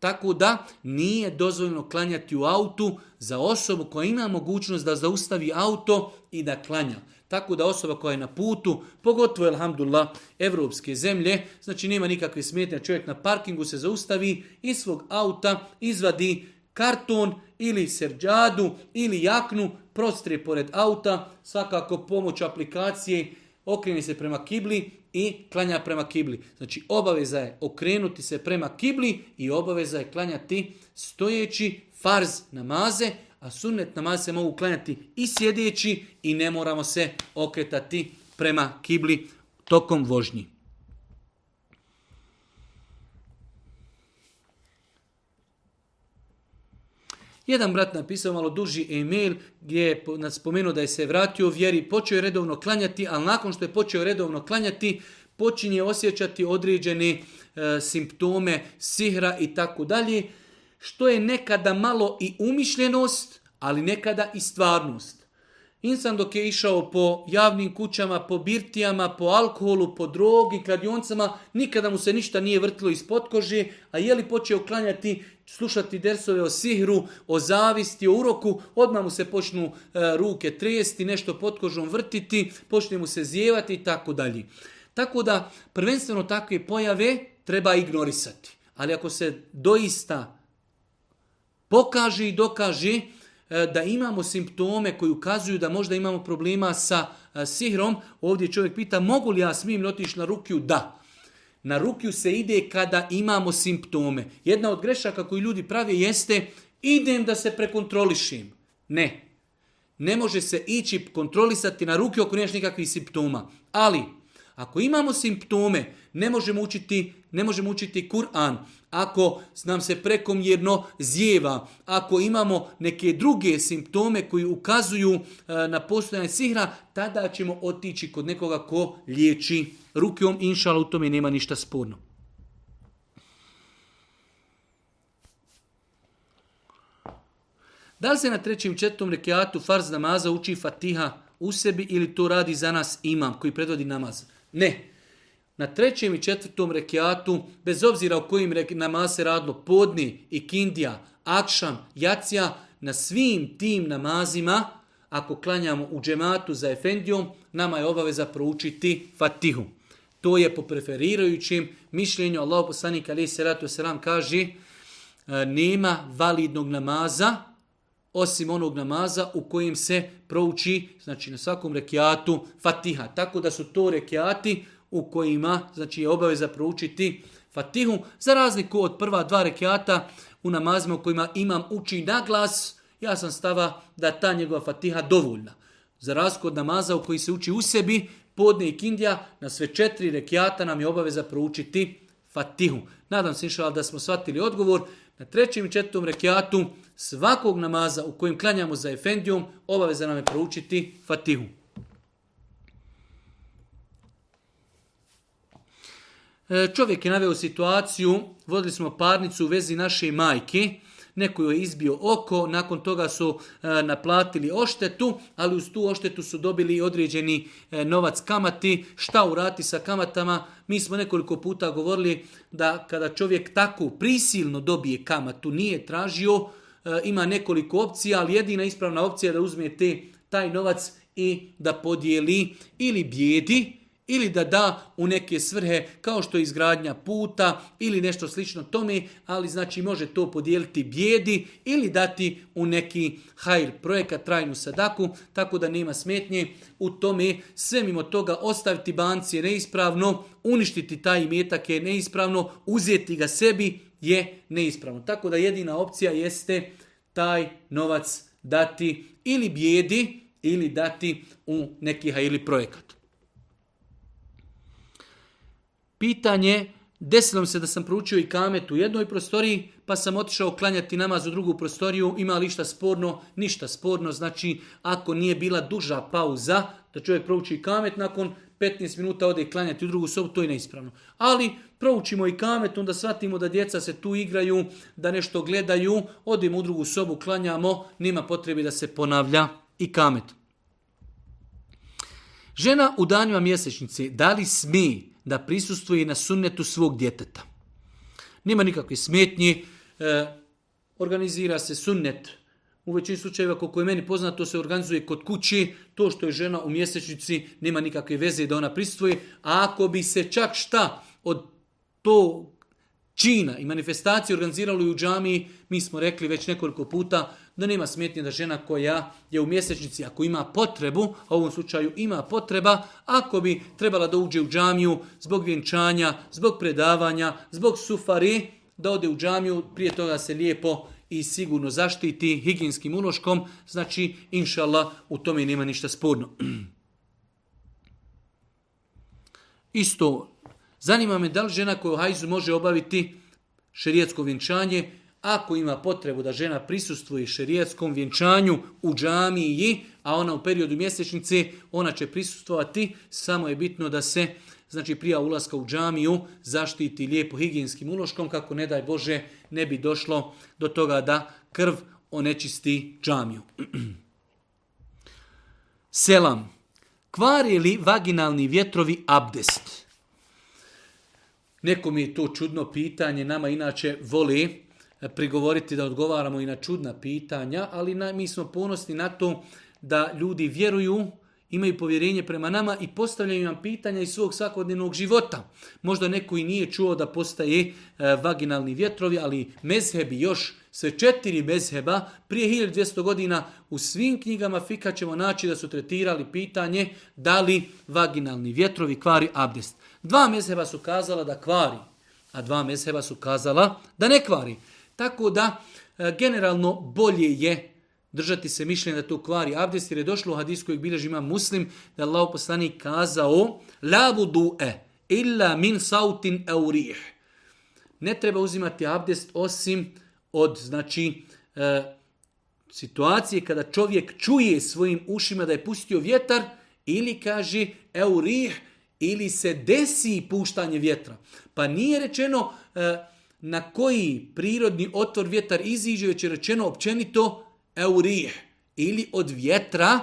Speaker 1: Tako da nije dozvoljeno klanjati u autu za osobu koja ima mogućnost da zaustavi auto i da klanja. Tako da osoba koja je na putu, pogotovo, alhamdulillah, evropske zemlje, znači nema nikakve smetnje, čovjek na parkingu se zaustavi, iz svog auta izvadi karton ili serđadu ili jaknu, prostrije pored auta, svakako pomoć aplikacije, okreni se prema kibli i klanja prema kibli. Znači obaveza je okrenuti se prema kibli i obaveza je klanjati stojeći farz namaze, a sunnet namaz se mogu klanjati i sjedeći i ne moramo se okretati prema kibli tokom vožnji. Jedan brat napisao malo duži e-mail gdje je nas spomenuo da je se vratio vjeri, počeo je redovno klanjati, ali nakon što je počeo redovno klanjati, počinje osjećati određene e, simptome sihra i tako dalje što je nekada malo i umišljenost, ali nekada i stvarnost. Insan dok je išao po javnim kućama, po birtijama, po alkoholu, po drogi, kladioncama, nikada mu se ništa nije vrtilo ispod kože, a je li počeo klanjati, slušati dersove o sihru, o zavisti, o uroku, odmah mu se počnu e, ruke trijesti, nešto pod kožom vrtiti, počne mu se zjevati i tako dalje. Tako da prvenstveno takve pojave treba ignorisati. Ali ako se doista pokaže i dokaže da imamo simptome koji ukazuju da možda imamo problema sa e, sihrom. Ovdje čovjek pita mogu li ja smijem otići na rukiju? Da. Na rukiju se ide kada imamo simptome. Jedna od grešaka koju ljudi pravi jeste idem da se prekontrolišim. Ne. Ne može se ići kontrolisati na ruke ako nemaš nikakvih simptoma. Ali ako imamo simptome, ne možemo učiti, ne možemo učiti Kur'an. Ako nam se prekomjerno zjeva, ako imamo neke druge simptome koji ukazuju e, na postojanje sihra, tada ćemo otići kod nekoga ko liječi rukom. Inšala, u tome nema ništa sporno. Da li se na trećem četvrtom rekiatu farz namaza uči fatiha u sebi ili to radi za nas imam koji predvodi namaz? Ne. Na trećem i četvrtom rekiatu, bez obzira o kojim nama se radilo, podni i kindija, akšam, jacija, na svim tim namazima, ako klanjamo u džematu za efendijom, nama je obaveza proučiti fatihu. To je po preferirajućim mišljenju Allah poslanika alaihi salatu wasalam kaže e, nema validnog namaza osim onog namaza u kojem se prouči, znači na svakom rekiatu, fatiha. Tako da su to rekiati u kojima znači, je obaveza proučiti fatihu, za razliku od prva dva rekiata u namazima u kojima imam uči na glas, ja sam stava da ta njegova fatiha dovoljna. Za razliku od namaza u koji se uči u sebi, podne i kindija, na sve četiri rekiata nam je obaveza proučiti fatihu. Nadam se inšala da smo shvatili odgovor. Na trećem i četvrtom rekiatu svakog namaza u kojem klanjamo za efendijom, obaveza nam je proučiti fatihu. E, čovjek je naveo situaciju, vodili smo parnicu u vezi naše majke, neko je izbio oko, nakon toga su e, naplatili oštetu, ali uz tu oštetu su dobili određeni e, novac kamati. Šta urati sa kamatama? Mi smo nekoliko puta govorili da kada čovjek tako prisilno dobije kamatu, nije tražio, e, ima nekoliko opcija, ali jedina ispravna opcija je da uzme te, taj novac i da podijeli ili bijedi, ili da da u neke svrhe kao što je izgradnja puta ili nešto slično tome, ali znači može to podijeliti bijedi ili dati u neki hajr projekat trajnu sadaku, tako da nema smetnje u tome sve mimo toga ostaviti banci je neispravno, uništiti taj imetak je neispravno, uzeti ga sebi je neispravno. Tako da jedina opcija jeste taj novac dati ili bijedi ili dati u neki hajli projekat. Pitanje, desilo mi se da sam proučio i kamet u jednoj prostoriji, pa sam otišao klanjati namaz u drugu prostoriju, ima li sporno? Ništa sporno, znači ako nije bila duža pauza, da čovjek prouči i kamet, nakon 15 minuta ode klanjati u drugu sobu, to je neispravno. Ali proučimo i kamet, onda shvatimo da djeca se tu igraju, da nešto gledaju, odemo u drugu sobu, klanjamo, nema potrebi da se ponavlja i kamet. Žena u danima mjesečnice, da li smije da prisustuje na sunnetu svog djeteta. Nema nikakve smetnji, e, organizira se sunnet u većini slučajeva, koliko je meni poznato, se organizuje kod kući. To što je žena u mjesečnici nema nikakve veze da ona prisustvuje A ako bi se čak šta od to čina i manifestacije organiziralo u džami, mi smo rekli već nekoliko puta, da nema smetnje da žena koja je u mjesečnici, ako ima potrebu, a u ovom slučaju ima potreba, ako bi trebala da uđe u džamiju zbog vjenčanja, zbog predavanja, zbog sufari, da ode u džamiju, prije toga se lijepo i sigurno zaštiti higijenskim uloškom, znači, inšallah, u tome nema ništa sporno. Isto, zanima me da li žena koja u hajzu može obaviti šerijetsko vjenčanje, ako ima potrebu da žena prisustvuje šerijetskom vjenčanju u džamiji, a ona u periodu mjesečnice, ona će prisustvovati, samo je bitno da se znači prija ulaska u džamiju zaštiti lijepo higijenskim uloškom kako ne daj Bože ne bi došlo do toga da krv onečisti džamiju. Selam. Kvari li vaginalni vjetrovi abdest? Nekom je to čudno pitanje, nama inače voli prigovoriti da odgovaramo i na čudna pitanja, ali mi smo ponosni na to da ljudi vjeruju, imaju povjerenje prema nama i postavljaju nam pitanja iz svog svakodnevnog života. Možda neko i nije čuo da postaje e, vaginalni vjetrovi, ali mezhebi još sve četiri mezheba prije 1200 godina u svim knjigama fika ćemo naći da su tretirali pitanje da li vaginalni vjetrovi kvari abdest. Dva mezheba su kazala da kvari, a dva mezheba su kazala da ne kvari. Tako da, e, generalno bolje je držati se mišljenja da to kvari abdest, jer je došlo u hadisku kojeg bilježi ima muslim, da je Allah poslanik kazao La e illa min sautin eurih. Ne treba uzimati abdest osim od, znači, e, situacije kada čovjek čuje svojim ušima da je pustio vjetar ili kaže eurih ili se desi puštanje vjetra. Pa nije rečeno e, na koji prirodni otvor vjetar iziđe, već je rečeno općenito eurije ili od vjetra,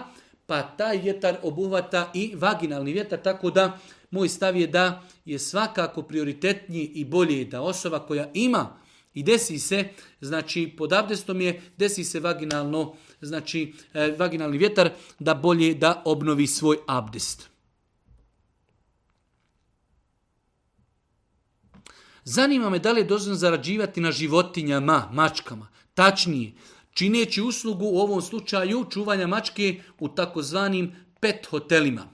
Speaker 1: pa taj vjetar obuhvata i vaginalni vjetar, tako da moj stav je da je svakako prioritetniji i bolje da osoba koja ima i desi se, znači pod abdestom je, desi se vaginalno, znači eh, vaginalni vjetar, da bolje da obnovi svoj abdest. Zanima me da li je dozvoljeno zarađivati na životinjama, mačkama. Tačnije, čineći uslugu u ovom slučaju čuvanja mačke u takozvanim pet hotelima.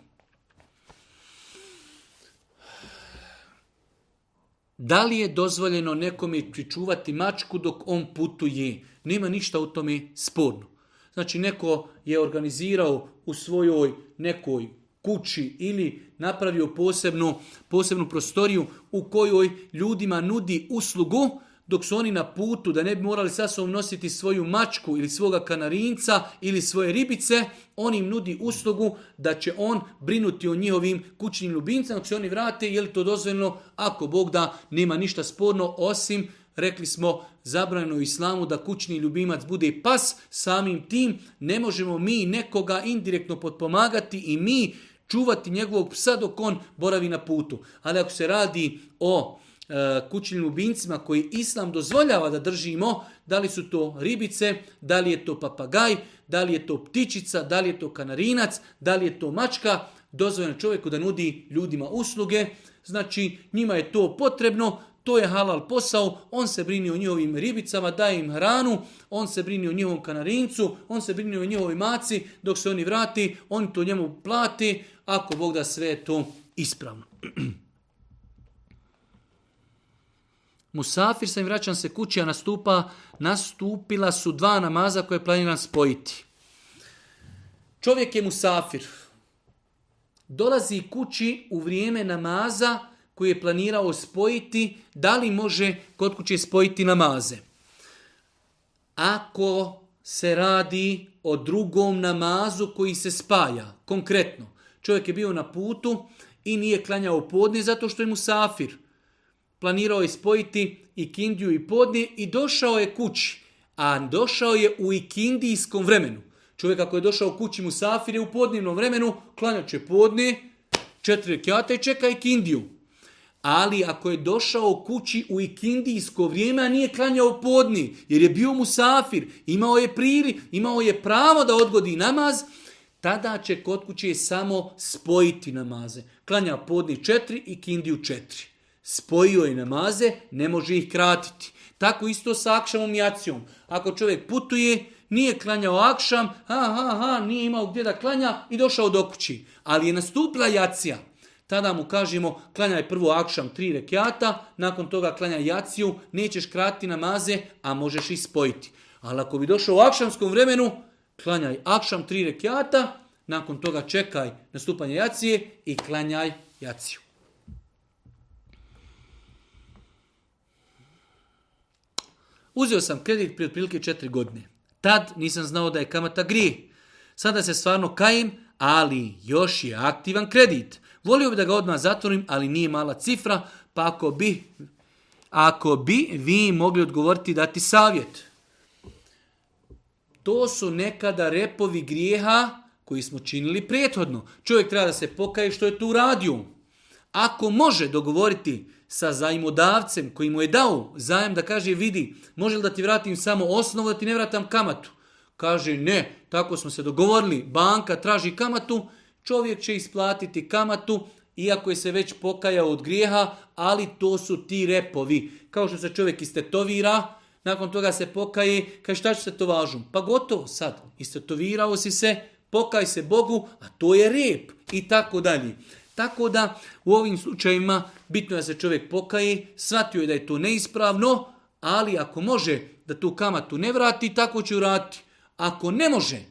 Speaker 1: Da li je dozvoljeno nekome pričuvati mačku dok on putuje? Nema ništa u tome sporno. Znači, neko je organizirao u svojoj nekoj kući ili napravio posebnu, posebnu prostoriju u kojoj ljudima nudi uslugu, dok su oni na putu da ne bi morali sa nositi svoju mačku ili svoga kanarinca ili svoje ribice, on im nudi uslugu da će on brinuti o njihovim kućnim ljubimcima, dok se oni vrate, je li to dozvoljeno? Ako Bog da, nema ništa sporno, osim Rekli smo zabranjeno u islamu da kućni ljubimac bude pas, samim tim ne možemo mi nekoga indirektno potpomagati i mi čuvati njegovog psa dok on boravi na putu. Ali ako se radi o e, kućnim ubincima koji islam dozvoljava da držimo, da li su to ribice, da li je to papagaj, da li je to ptičica, da li je to kanarinac, da li je to mačka, dozvoljeno čovjeku da nudi ljudima usluge, znači njima je to potrebno, to je halal posao, on se brini o njihovim ribicama, daje im hranu, on se brini o njihovom kanarincu, on se brini o njihovoj maci, dok se oni vrati, on to njemu plati, ako Bog da sve je to ispravno. Musafir sam i vraćam se kući, a nastupa, nastupila su dva namaza koje planiram spojiti. Čovjek je musafir. Dolazi kući u vrijeme namaza, koji je planirao spojiti, da li može kod kuće spojiti namaze. Ako se radi o drugom namazu koji se spaja, konkretno, čovjek je bio na putu i nije klanjao podne zato što je mu safir. Planirao je spojiti ikindiju i podne i došao je kući, a došao je u ikindijskom vremenu. Čovjek ako je došao kući mu safir je u podnevnom vremenu, klanjat će podne, četiri kjata i čeka ikindiju. Ali ako je došao kući u ikindijsko vrijeme, a nije klanjao podni, jer je bio musafir, imao je priri, imao je pravo da odgodi namaz, tada će kod kuće samo spojiti namaze. Klanja podni četiri i kindiju četiri. Spojio je namaze, ne može ih kratiti. Tako isto sa akšamom i acijom. Ako čovjek putuje, nije klanjao akšam, ha, ha, ha, nije imao gdje da klanja i došao do kući. Ali je nastupila jacija tada mu kažemo klanjaj prvo akšam tri rekiata, nakon toga klanjaj jaciju, nećeš krati namaze, a možeš ispojiti. spojiti. Ali ako bi došao u akšamskom vremenu, klanjaj akšam tri rekiata, nakon toga čekaj nastupanje jacije i klanjaj jaciju. Uzeo sam kredit prije otprilike četiri godine. Tad nisam znao da je kamata grije. Sada se stvarno kajim, ali još je aktivan kredit. Volio bi da ga odmah zatvorim, ali nije mala cifra, pa ako bi, ako bi vi mogli odgovoriti dati savjet. To su nekada repovi grijeha koji smo činili prethodno. Čovjek treba da se pokaje što je tu radiju. Ako može dogovoriti sa zajmodavcem koji mu je dao zajem da kaže vidi, može li da ti vratim samo osnovu, da ti ne vratam kamatu? Kaže ne, tako smo se dogovorili, banka traži kamatu, Čovjek će isplatiti kamatu, iako je se već pokajao od grijeha, ali to su ti repovi. Kao što se čovjek istetovira, nakon toga se pokaje, kaže šta će se to važu. Pa gotovo sad, istetovirao si se, pokaj se Bogu, a to je rep i tako dalje. Tako da u ovim slučajevima bitno je da se čovjek pokaje, shvatio je da je to neispravno, ali ako može da tu kamatu ne vrati, tako će vratiti. Ako ne može,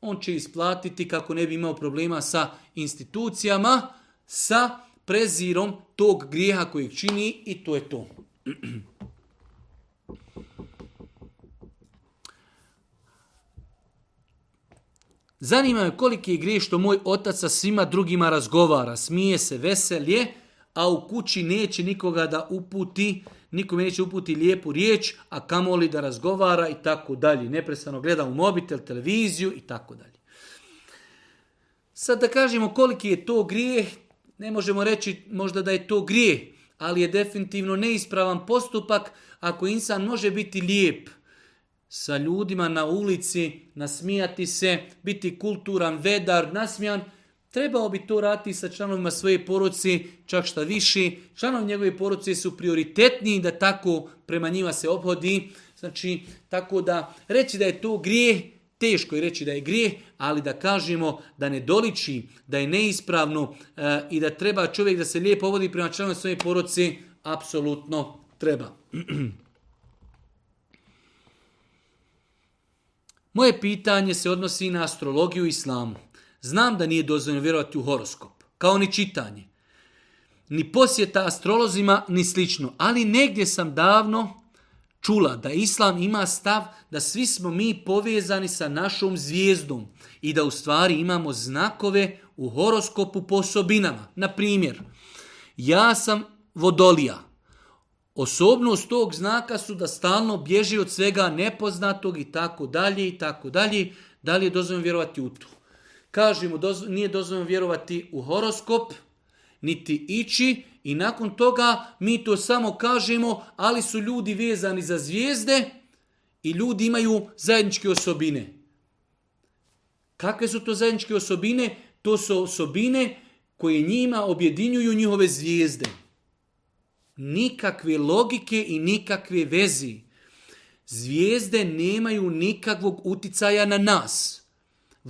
Speaker 1: on će isplatiti kako ne bi imao problema sa institucijama, sa prezirom tog grijeha kojeg čini i to je to. Zanima me koliki je grijeh što moj otac sa svima drugima razgovara, smije se, veselje, a u kući neće nikoga da uputi nikome neće uputi lijepu riječ, a kamoli da razgovara i tako dalje. Neprestano gleda u mobitel, televiziju i tako dalje. Sad da kažemo koliki je to grijeh, ne možemo reći možda da je to grijeh, ali je definitivno neispravan postupak ako insan može biti lijep sa ljudima na ulici, nasmijati se, biti kulturan, vedar, nasmijan, Trebao bi to raditi sa članovima svoje poruci, čak šta viši. Članovi njegove poruci su prioritetniji da tako prema njima se obhodi. Znači, tako da reći da je to grijeh, teško je reći da je grijeh, ali da kažemo da ne doliči, da je neispravno e, i da treba čovjek da se lijepo povodi prema članovima svoje poruci, apsolutno treba. Moje pitanje se odnosi na astrologiju i islamu. Znam da nije dozvoljeno vjerovati u horoskop, kao ni čitanje, ni posjeta astrolozima, ni slično. Ali negdje sam davno čula da islam ima stav da svi smo mi povezani sa našom zvijezdom i da u stvari imamo znakove u horoskopu po osobinama. Na primjer, ja sam vodolija. Osobnost tog znaka su da stalno bježi od svega nepoznatog i tako dalje i tako dalje. Da li je dozvoljeno vjerovati u to? Kažemo, nije dozvoljeno vjerovati u horoskop, niti ići i nakon toga mi to samo kažemo, ali su ljudi vezani za zvijezde i ljudi imaju zajedničke osobine. Kakve su to zajedničke osobine? To su osobine koje njima objedinjuju njihove zvijezde. Nikakve logike i nikakve vezi. Zvijezde nemaju nikakvog uticaja na nas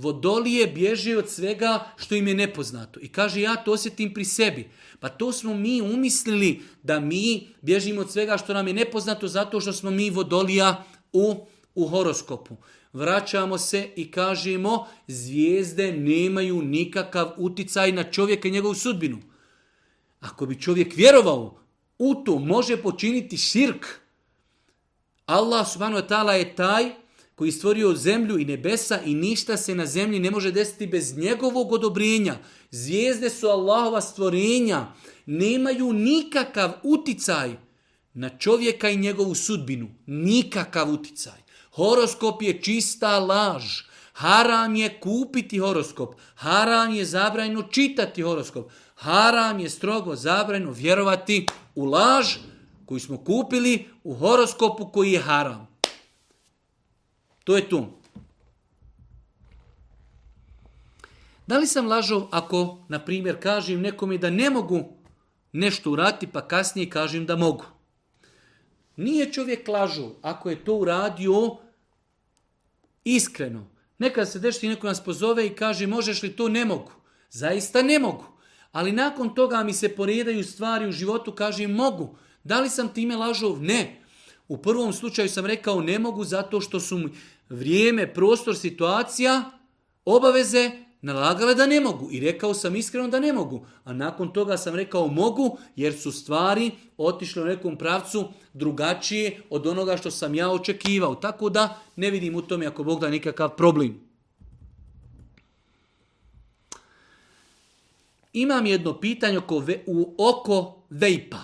Speaker 1: vodolije bježe od svega što im je nepoznato. I kaže ja to osjetim pri sebi. Pa to smo mi umislili da mi bježimo od svega što nam je nepoznato zato što smo mi vodolija u, u horoskopu. Vraćamo se i kažemo zvijezde nemaju nikakav uticaj na čovjeka i njegovu sudbinu. Ako bi čovjek vjerovao u to može počiniti širk. Allah subhanahu wa ta'ala je taj koji stvorio zemlju i nebesa i ništa se na zemlji ne može desiti bez njegovog odobrenja. Zvijezde su Allahova stvorenja, nemaju nikakav uticaj na čovjeka i njegovu sudbinu. Nikakav uticaj. Horoskop je čista laž. Haram je kupiti horoskop. Haram je zabrajno čitati horoskop. Haram je strogo zabrajno vjerovati u laž koju smo kupili u horoskopu koji je haram. To je tu. Da li sam lažov ako, na primjer, kažem nekome da ne mogu nešto urati, pa kasnije kažem da mogu? Nije čovjek lažo ako je to uradio iskreno. Nekad se dešti neko nas pozove i kaže možeš li to? Ne mogu. Zaista ne mogu. Ali nakon toga mi se poredaju stvari u životu, kažem mogu. Da li sam time lažov? Ne. U prvom slučaju sam rekao ne mogu zato što su mi vrijeme, prostor, situacija, obaveze nalagale da ne mogu. I rekao sam iskreno da ne mogu. A nakon toga sam rekao mogu jer su stvari otišle u nekom pravcu drugačije od onoga što sam ja očekivao. Tako da ne vidim u tome ako Bog da nikakav problem. Imam jedno pitanje oko, u, oko vejpa.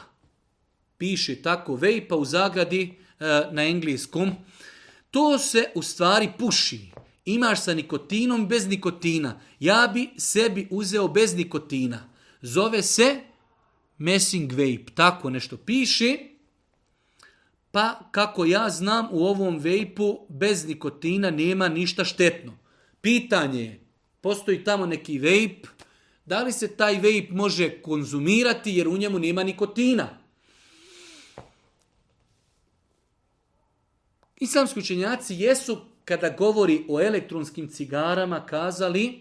Speaker 1: Piše tako vejpa u zagradi e, na engleskom. To se u stvari puši. Imaš sa nikotinom bez nikotina. Ja bi sebi uzeo bez nikotina. Zove se messing vape. Tako nešto piše. Pa kako ja znam u ovom vejpu bez nikotina nema ništa štetno. Pitanje je, postoji tamo neki vape, da li se taj vape može konzumirati jer u njemu nema nikotina? Islamski učenjaci jesu, kada govori o elektronskim cigarama, kazali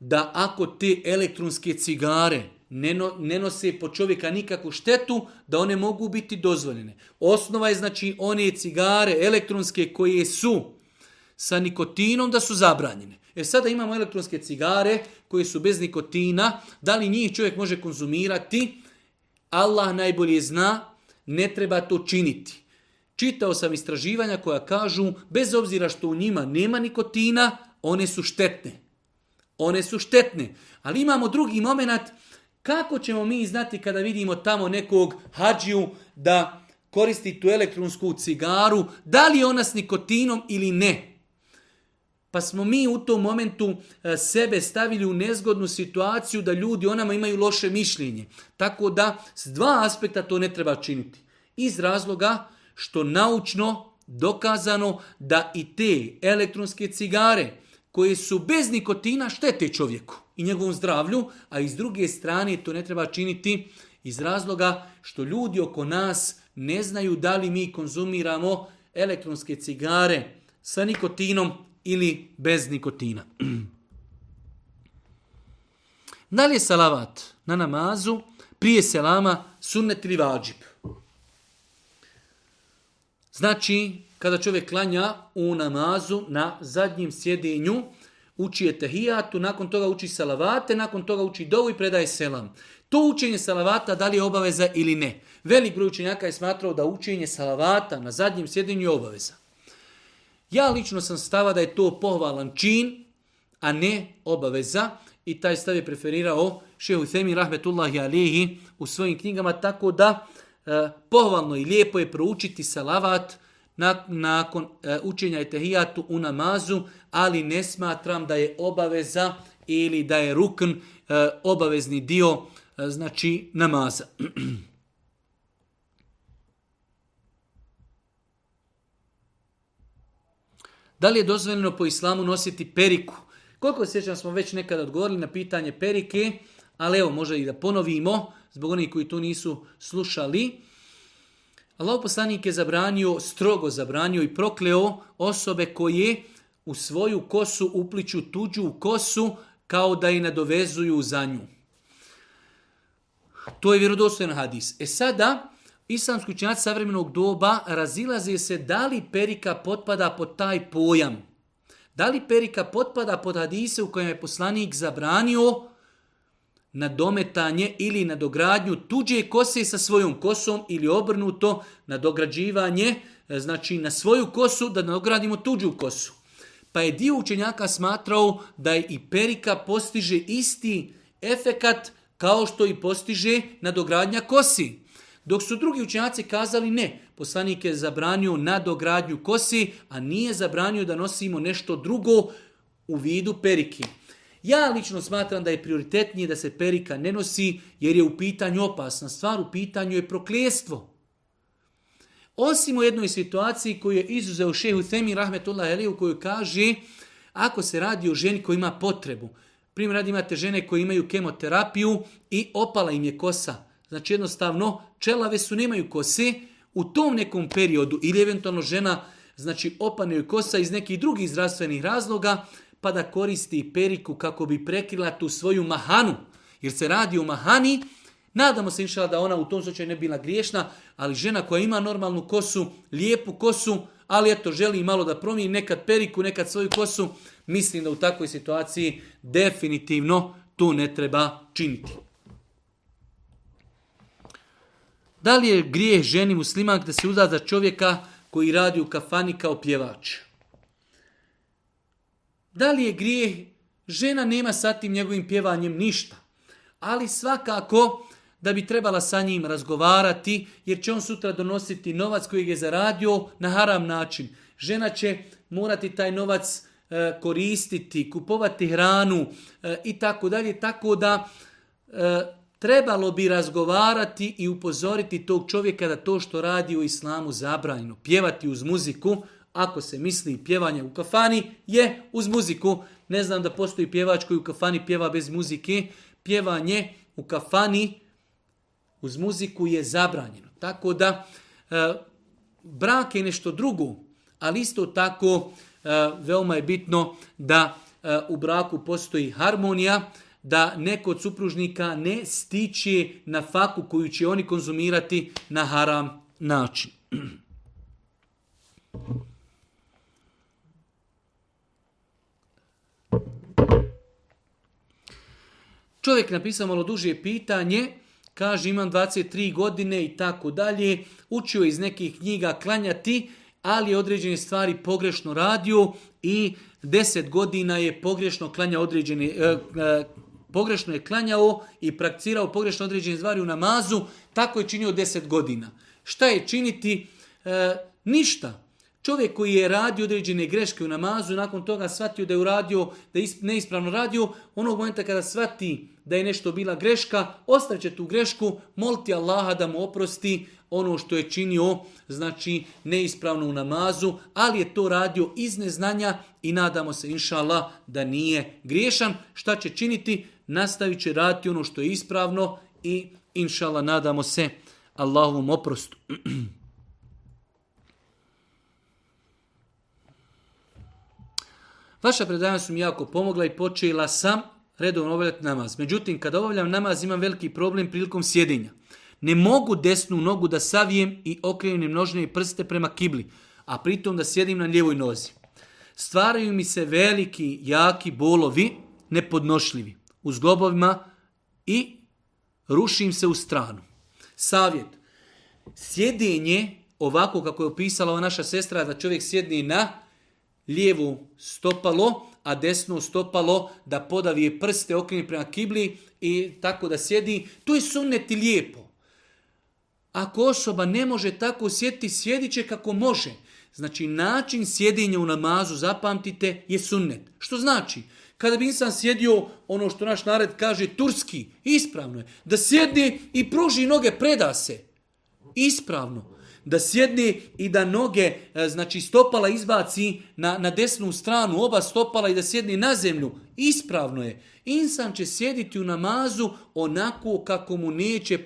Speaker 1: da ako te elektronske cigare ne, ne nose po čovjeka nikakvu štetu, da one mogu biti dozvoljene. Osnova je znači one cigare elektronske koje su sa nikotinom da su zabranjene. E sada imamo elektronske cigare koje su bez nikotina. Da li njih čovjek može konzumirati? Allah najbolje zna, ne treba to činiti. Čitao sam istraživanja koja kažu, bez obzira što u njima nema nikotina, one su štetne. One su štetne. Ali imamo drugi moment, kako ćemo mi znati kada vidimo tamo nekog hađiju da koristi tu elektronsku cigaru, da li je ona s nikotinom ili ne? Pa smo mi u tom momentu e, sebe stavili u nezgodnu situaciju da ljudi o nama imaju loše mišljenje. Tako da s dva aspekta to ne treba činiti. Iz razloga što naučno dokazano da i te elektronske cigare koje su bez nikotina štete čovjeku i njegovom zdravlju, a iz druge strane to ne treba činiti iz razloga što ljudi oko nas ne znaju da li mi konzumiramo elektronske cigare sa nikotinom ili bez nikotina. Da li salavat na namazu prije selama sunnet ili vađib? Znači, kada čovjek klanja u namazu na zadnjem sjedinju, uči je tehijatu, nakon toga uči salavate, nakon toga uči dovu i predaje selam. To učenje salavata da li je obaveza ili ne. Velik broj učenjaka je smatrao da učenje salavata na zadnjem sjedinju je obaveza. Ja lično sam stava da je to pohvalan čin, a ne obaveza i taj stav je preferirao Šehu Temi Rahmetullahi Alihi u svojim knjigama, tako da E, pohvalno i lijepo je proučiti salavat nakon e, učenja etehijatu u namazu, ali ne smatram da je obaveza ili da je rukn e, obavezni dio znači namaza. Da li je dozvoljeno po islamu nositi periku? Koliko sjećam smo već nekada odgovorili na pitanje perike, ali evo možda i da ponovimo zbog onih koji to nisu slušali, Allah poslanik je zabranio, strogo zabranio i prokleo osobe koje u svoju kosu upliču tuđu kosu kao da je nadovezuju za nju. To je vjerodostojan hadis. E sada, islamski učenjaci savremenog doba razilaze se da li perika potpada pod taj pojam. Da li perika potpada pod hadise u kojem je poslanik zabranio nadometanje ili nadogradnju tuđe kose sa svojom kosom ili obrnuto nadograđivanje, e, znači na svoju kosu da nadogradimo tuđu kosu. Pa je dio učenjaka smatrao da je i perika postiže isti efekat kao što i postiže nadogradnja kosi. Dok su drugi učenjaci kazali ne, poslanik je zabranio nadogradnju kosi, a nije zabranio da nosimo nešto drugo u vidu periki. Ja lično smatram da je prioritetnije da se perika ne nosi jer je u pitanju opasna stvar, u pitanju je prokljestvo. Osim u jednoj situaciji koju je izuzeo šehu Temi Rahmetullah Eliju koju kaže ako se radi o ženi koji ima potrebu. Primjer radi imate žene koje imaju kemoterapiju i opala im je kosa. Znači jednostavno čelave su, nemaju kose. U tom nekom periodu ili eventualno žena znači opane joj kosa iz nekih drugih zdravstvenih razloga pa da koristi periku kako bi prekrila tu svoju mahanu. Jer se radi o mahani, nadamo se inša da ona u tom slučaju ne bila griješna, ali žena koja ima normalnu kosu, lijepu kosu, ali eto želi malo da promijeni nekad periku, nekad svoju kosu, mislim da u takvoj situaciji definitivno to ne treba činiti. Da li je grijeh ženi muslimak da se uda za čovjeka koji radi u kafani kao pjevač? Da li je grijeh? Žena nema sa tim njegovim pjevanjem ništa. Ali svakako da bi trebala sa njim razgovarati, jer će on sutra donositi novac koji je zaradio na haram način. Žena će morati taj novac e, koristiti, kupovati hranu e, i tako dalje, tako da e, trebalo bi razgovarati i upozoriti tog čovjeka da to što radi u islamu zabranjeno, pjevati uz muziku, ako se misli pjevanje u kafani, je uz muziku. Ne znam da postoji pjevač koji u kafani pjeva bez muzike. Pjevanje u kafani uz muziku je zabranjeno. Tako da e, brak je nešto drugo, ali isto tako e, veoma je bitno da e, u braku postoji harmonija, da neko od supružnika ne stiče na faku koju će oni konzumirati na haram način. Čovjek napisao malo duže pitanje, kaže imam 23 godine i tako dalje, učio iz nekih knjiga klanjati, ali je određene stvari pogrešno radio i 10 godina je pogrešno klanja određene, e, e, pogrešno je klanjao i prakcirao pogrešno određene stvari u namazu, tako je činio 10 godina. Šta je činiti? E, ništa. Čovjek koji je radio određene greške u namazu i nakon toga shvatio da je uradio, da je neispravno radio, onog momenta kada shvati da je nešto bila greška, ostaće tu grešku, moliti Allaha da mu oprosti ono što je činio, znači neispravno u namazu, ali je to radio iz neznanja i nadamo se inša da nije griješan. Šta će činiti? Nastavit će raditi ono što je ispravno i inša nadamo se Allahovom oprostu. Vaša predavanja su mi jako pomogla i počela sam redovno obavljati namaz. Međutim, kada obavljam namaz imam veliki problem prilikom sjedinja. Ne mogu desnu nogu da savijem i okrenem nožne i prste prema kibli, a pritom da sjedim na lijevoj nozi. Stvaraju mi se veliki, jaki bolovi, nepodnošljivi, u zglobovima i rušim se u stranu. Savjet. Sjedinje, ovako kako je opisala ova naša sestra, da čovjek sjedni na lijevu stopalo, a desno stopalo da podavije prste, okrene prema kibli i tako da sjedi. To je sunneti lijepo. Ako osoba ne može tako sjediti, sjedit će kako može. Znači, način sjedinja u namazu, zapamtite, je sunnet. Što znači? Kada bi insan sjedio, ono što naš nared kaže, turski, ispravno je. Da sjedi i pruži noge, preda se. Ispravno da sjedne i da noge, e, znači stopala izbaci na, na desnu stranu, oba stopala i da sjedni na zemlju. Ispravno je. Insan će sjediti u namazu onako kako mu neće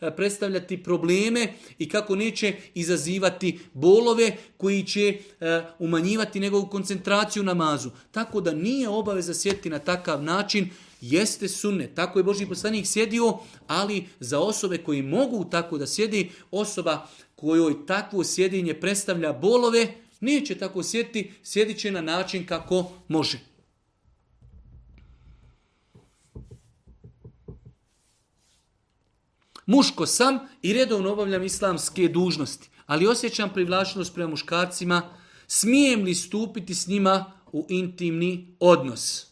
Speaker 1: e, predstavljati probleme i kako neće izazivati bolove koji će e, umanjivati njegovu koncentraciju u namazu. Tako da nije obaveza sjediti na takav način jeste sunne. Tako je Boži poslanik sjedio, ali za osobe koji mogu tako da sjedi, osoba kojoj takvo sjedinje predstavlja bolove, će tako sjediti, sjedit će na način kako može. Muško sam i redovno obavljam islamske dužnosti, ali osjećam privlačnost prema muškarcima, smijem li stupiti s njima u intimni odnos?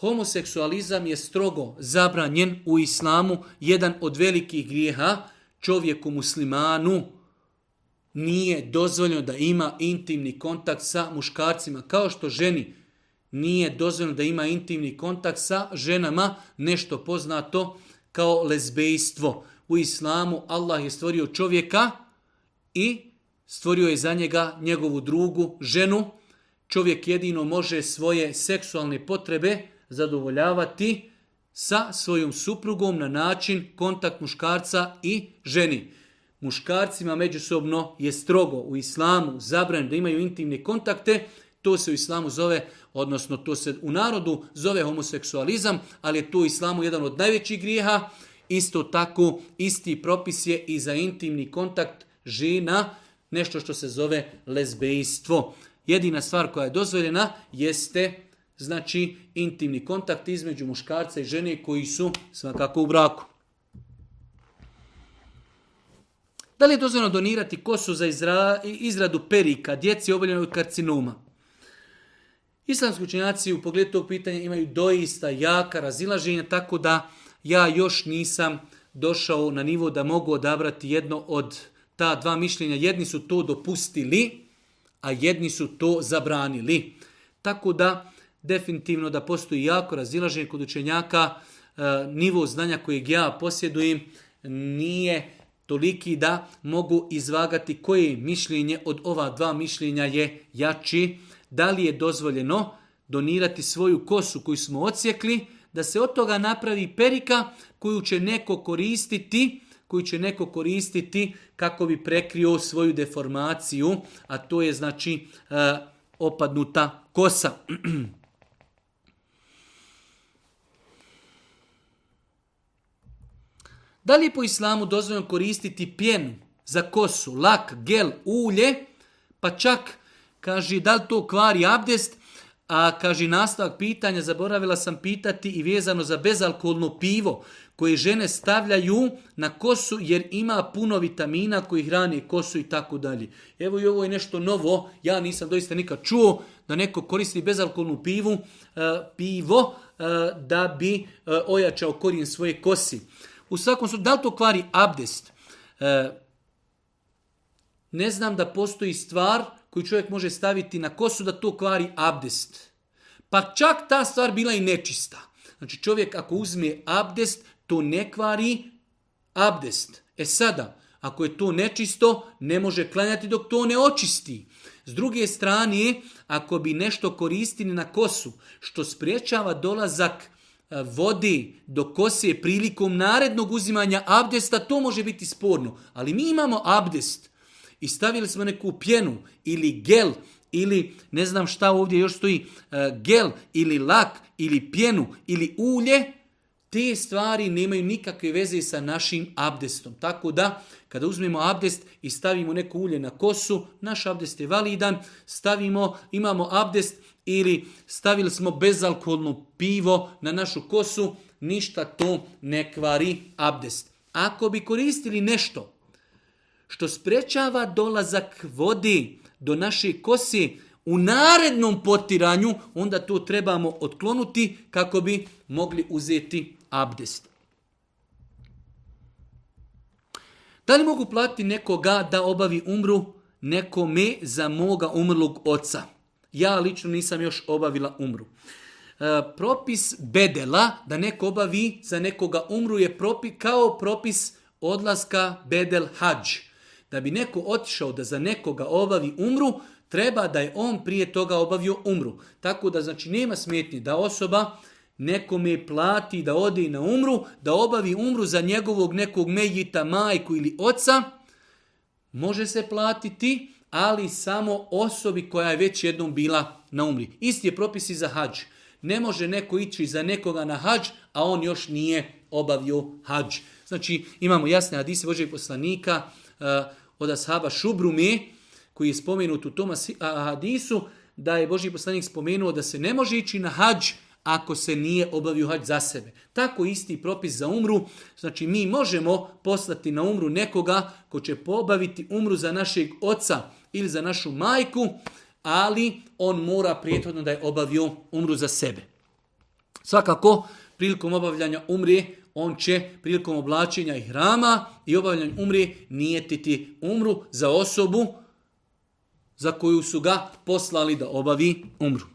Speaker 1: Homoseksualizam je strogo zabranjen u islamu, jedan od velikih grijeha, čovjeku muslimanu nije dozvoljeno da ima intimni kontakt sa muškarcima, kao što ženi nije dozvoljeno da ima intimni kontakt sa ženama, nešto poznato kao lezbejstvo. U islamu Allah je stvorio čovjeka i stvorio je za njega njegovu drugu ženu. Čovjek jedino može svoje seksualne potrebe zadovoljavati sa svojom suprugom na način kontakt muškarca i ženi. Muškarcima međusobno je strogo u islamu zabranjeno da imaju intimne kontakte, to se u islamu zove, odnosno to se u narodu zove homoseksualizam, ali je to u islamu jedan od najvećih grijeha. Isto tako, isti propis je i za intimni kontakt žena, nešto što se zove lezbejstvo. Jedina stvar koja je dozvoljena jeste znači intimni kontakt između muškarca i žene koji su svakako u braku. Da li je dozvoljeno donirati kosu za izradu perika djeci oboljenoj od karcinoma? Islamski učenjaci u pogledu tog pitanja imaju doista jaka razilaženja, tako da ja još nisam došao na nivo da mogu odabrati jedno od ta dva mišljenja. Jedni su to dopustili, a jedni su to zabranili. Tako da definitivno da postoji jako razilaženje kod učenjaka, e, nivo znanja kojeg ja posjedujem nije toliki da mogu izvagati koje mišljenje od ova dva mišljenja je jači, da li je dozvoljeno donirati svoju kosu koju smo odsjekli, da se od toga napravi perika koju će neko koristiti, koju će neko koristiti kako bi prekrio svoju deformaciju, a to je znači e, opadnuta kosa. Da li je po islamu dozvoljeno koristiti pjenu za kosu, lak, gel, ulje, pa čak, kaže, da li to kvari abdest, a kaže nastavak pitanja, zaboravila sam pitati i vezano za bezalkolno pivo koje žene stavljaju na kosu jer ima puno vitamina koji hrani kosu i tako dalje. Evo i ovo je nešto novo, ja nisam doista nikad čuo da neko koristi bezalkoholnu pivu, e, pivo e, da bi e, ojačao korijen svoje kosi. U svakom slučaju, da li to kvari abdest? E, ne znam da postoji stvar koju čovjek može staviti na kosu da to kvari abdest. Pa čak ta stvar bila i nečista. Znači čovjek ako uzme abdest, to ne kvari abdest. E sada, ako je to nečisto, ne može klanjati dok to ne očisti. S druge strane, ako bi nešto koristili na kosu, što spriječava dolazak E, vodi do kose prilikom narednog uzimanja abdesta, to može biti sporno. Ali mi imamo abdest i stavili smo neku pjenu ili gel ili ne znam šta ovdje još stoji, e, gel ili lak ili pjenu ili ulje, te stvari nemaju nikakve veze sa našim abdestom. Tako da, kada uzmemo abdest i stavimo neko ulje na kosu, naš abdest je validan, stavimo, imamo abdest, ili stavili smo bezalkoholno pivo na našu kosu, ništa to ne kvari abdest. Ako bi koristili nešto što sprečava dolazak vodi do naše kosi u narednom potiranju, onda to trebamo otklonuti kako bi mogli uzeti abdest. Da li mogu platiti nekoga da obavi umru nekome za moga umrlog oca? Ja lično nisam još obavila umru. E, propis bedela, da neko obavi za nekoga umru, je propi, kao propis odlaska bedel hađ. Da bi neko otišao da za nekoga obavi umru, treba da je on prije toga obavio umru. Tako da znači nema smetnje da osoba nekome plati da ode na umru, da obavi umru za njegovog nekog mejita, majku ili oca, može se platiti, ali samo osobi koja je već jednom bila na umri. Isti je propis i za hađ. Ne može neko ići za nekoga na hađ, a on još nije obavio hađ. Znači, imamo jasne hadise Božeg poslanika uh, od ashaba šubrumi koji je spomenut u tom hadisu, da je Boži poslanik spomenuo da se ne može ići na hađ ako se nije obavio hađ za sebe. Tako isti propis za umru, znači mi možemo poslati na umru nekoga ko će pobaviti umru za našeg oca ili za našu majku, ali on mora prijethodno da je obavio umru za sebe. Svakako, prilikom obavljanja umri, on će prilikom oblačenja i hrama i obavljanja umri nijetiti umru za osobu za koju su ga poslali da obavi umru.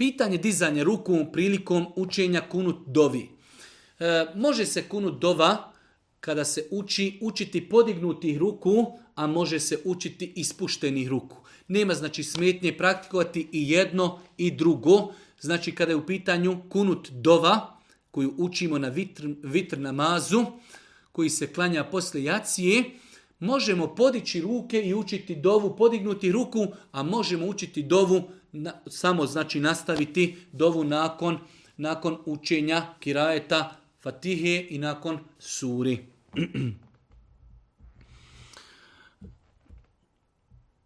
Speaker 1: Pitanje dizanje ruku prilikom učenja kunut dovi. E, može se kunut dova kada se uči učiti podignuti ruku, a može se učiti ispuštenih ruku. Nema znači smetnje praktikovati i jedno i drugo. Znači kada je u pitanju kunut dova koju učimo na vitr, vitr namazu koji se klanja posle jacije, možemo podići ruke i učiti dovu, podignuti ruku, a možemo učiti dovu na, samo znači nastaviti dovu nakon, nakon učenja kirajeta fatihe i nakon suri.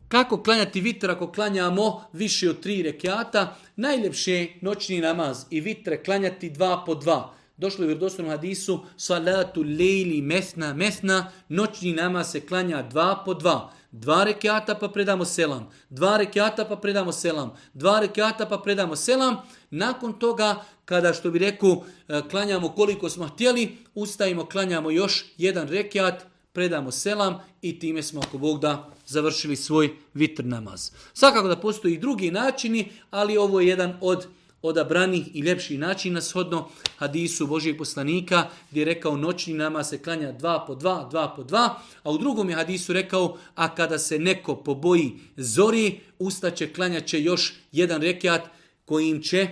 Speaker 1: Kako klanjati vitr ako klanjamo više od tri rekiata? Najljepše je noćni namaz i vitre klanjati dva po dva. Došlo je u hadisu salatu lejli mesna mesna, noćni namaz se klanja dva po dva. Dva rekiata pa predamo selam. Dva rekiata pa predamo selam. Dva rekiata pa predamo selam. Nakon toga, kada što bi rekao, e, klanjamo koliko smo htjeli, ustajimo, klanjamo još jedan rekiat, predamo selam i time smo, ako Bog da, završili svoj vitr namaz. Svakako da postoji i drugi načini, ali ovo je jedan od odabranih i ljepših načina nashodno hadisu Božijeg poslanika gdje je rekao noćni nama se klanja dva po dva, dva po dva, a u drugom je hadisu rekao a kada se neko poboji zori, ustaće klanja će još jedan rekiat kojim će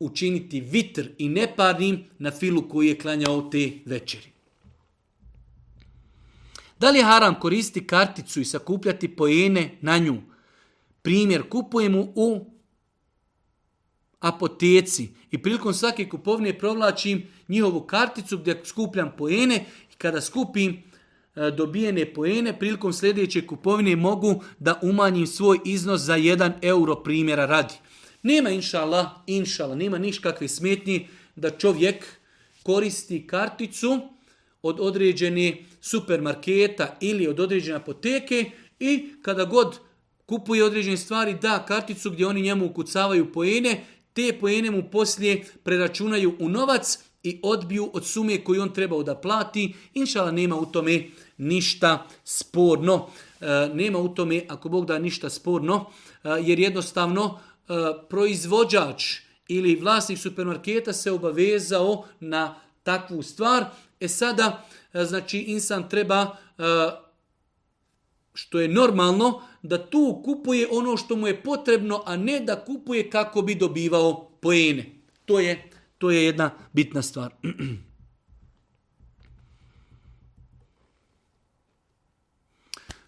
Speaker 1: učiniti vitr i neparnim na filu koji je klanjao te večeri. Da li haram koristi karticu i sakupljati pojene na nju? Primjer, kupujemo u apoteci i prilikom svake kupovine provlačim njihovu karticu gdje skupljam poene i kada skupim e, dobijene poene prilikom sljedeće kupovine mogu da umanjim svoj iznos za 1 euro primjera radi. Nema inšala, inšala, nema niš kakve smetnji da čovjek koristi karticu od određene supermarketa ili od određene apoteke i kada god kupuje određene stvari, da karticu gdje oni njemu ukucavaju poene te poene mu poslije preračunaju u novac i odbiju od sume koju on trebao da plati. Inšala nema u tome ništa sporno. E, nema u tome, ako Bog da, ništa sporno, e, jer jednostavno e, proizvođač ili vlasnik supermarketa se obavezao na takvu stvar. E sada, znači, insan treba, što je normalno, da tu kupuje ono što mu je potrebno, a ne da kupuje kako bi dobivao poene. To je, to je jedna bitna stvar.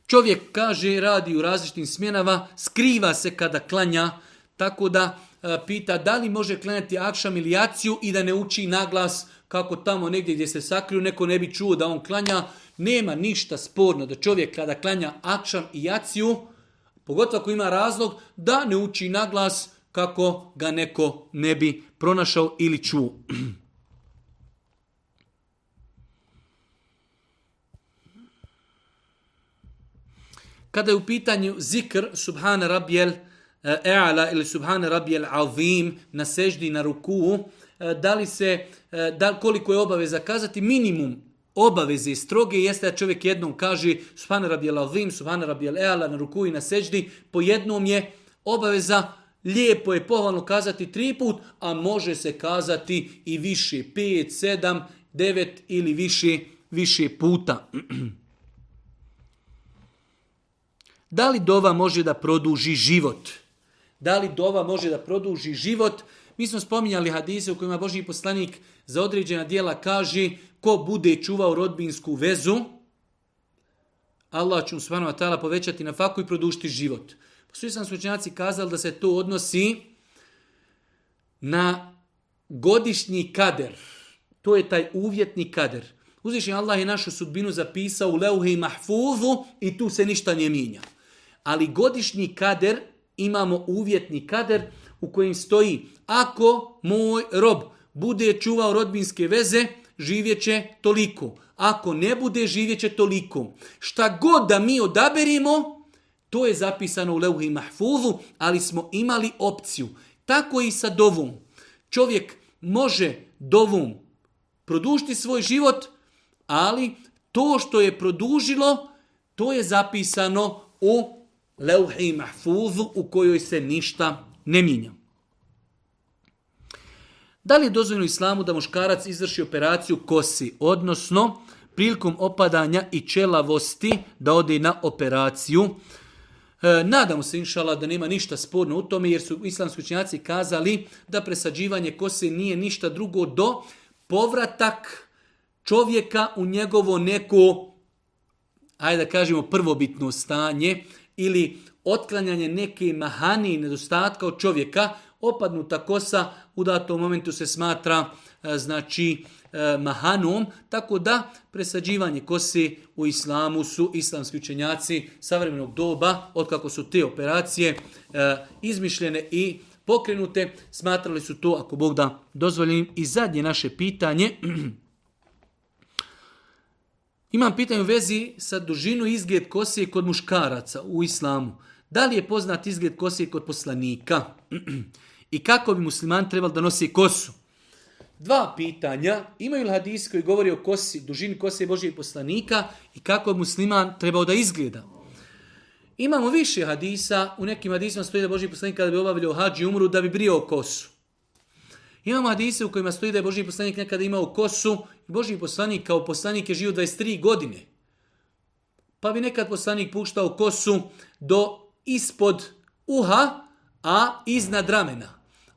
Speaker 1: Čovjek kaže, radi u različitim smjenama, skriva se kada klanja, tako da e, pita da li može klanjati akšam ili i da ne uči naglas kako tamo negdje gdje se sakriju, neko ne bi čuo da on klanja. Nema ništa sporno da čovjek kada klanja akšam i jaciju, pogotovo ako ima razlog, da ne uči na glas kako ga neko ne bi pronašao ili čuo. Kada je u pitanju zikr, subhana rabijel e'ala eh, ili subhana rabijel avim na seždi, na ruku, eh, da li se E, da koliko je obaveza kazati, minimum obaveze i stroge jeste da čovjek jednom kaže Subhan rabijel azim, Subhan rabijel eala na ruku i na seđdi, po jednom je obaveza Lijepo je pohvalno kazati tri put, a može se kazati i više, pet, sedam, devet ili više, više puta. Da li dova može da produži život? Da li dova može da produži život? Mi smo spominjali hadise u kojima Božji poslanik za određena dijela kaže ko bude čuvao rodbinsku vezu, Allah će mu svanova povećati na faku i produšiti život. Pa Svi sam slučenjaci kazali da se to odnosi na godišnji kader. To je taj uvjetni kader. Uzvišen Allah je našu sudbinu zapisao u leuhe i mahfuzu i tu se ništa ne mijenja. Ali godišnji kader, imamo uvjetni kader, u kojem stoji ako moj rob bude čuvao rodbinske veze, živjet će toliko. Ako ne bude, živjet će toliko. Šta god da mi odaberimo, to je zapisano u Leuhi Mahfuzu, ali smo imali opciju. Tako i sa dovom. Čovjek može dovom produžiti svoj život, ali to što je produžilo, to je zapisano u Leuhi Mahfuzu u kojoj se ništa ne mijenjam. Da li je dozvoljeno islamu da muškarac izvrši operaciju kosi, odnosno prilikom opadanja i čelavosti da ode na operaciju? E, nadamo se, inšala, da nema ništa sporno u tome, jer su islamski učinjaci kazali da presađivanje kose nije ništa drugo do povratak čovjeka u njegovo neko, ajde da kažemo, prvobitno stanje ili otklanjanje neke mahani i nedostatka od čovjeka, opadnuta kosa u datom momentu se smatra e, znači e, mahanom, tako da presađivanje kose u islamu su islamski učenjaci savremenog doba, otkako su te operacije e, izmišljene i pokrenute, smatrali su to, ako Bog da dozvolim, i zadnje naše pitanje. Imam pitanje u vezi sa dužinu izgled kose kod muškaraca u islamu. Da li je poznat izgled kose kod poslanika? I kako bi musliman trebali da nosi kosu? Dva pitanja. Imaju li hadis koji govori o kosi, dužini kose Božijeg poslanika i kako bi musliman trebao da izgleda? Imamo više hadisa, u nekim hadisima stoji da Božiji poslanik kada bi obavljao hađi umru da bi brio kosu. Imamo hadise u kojima stoji da je Božiji poslanik nekada imao kosu i poslanik kao poslanik je živio 23 godine. Pa bi nekad poslanik puštao kosu do ispod uha, a iznad ramena.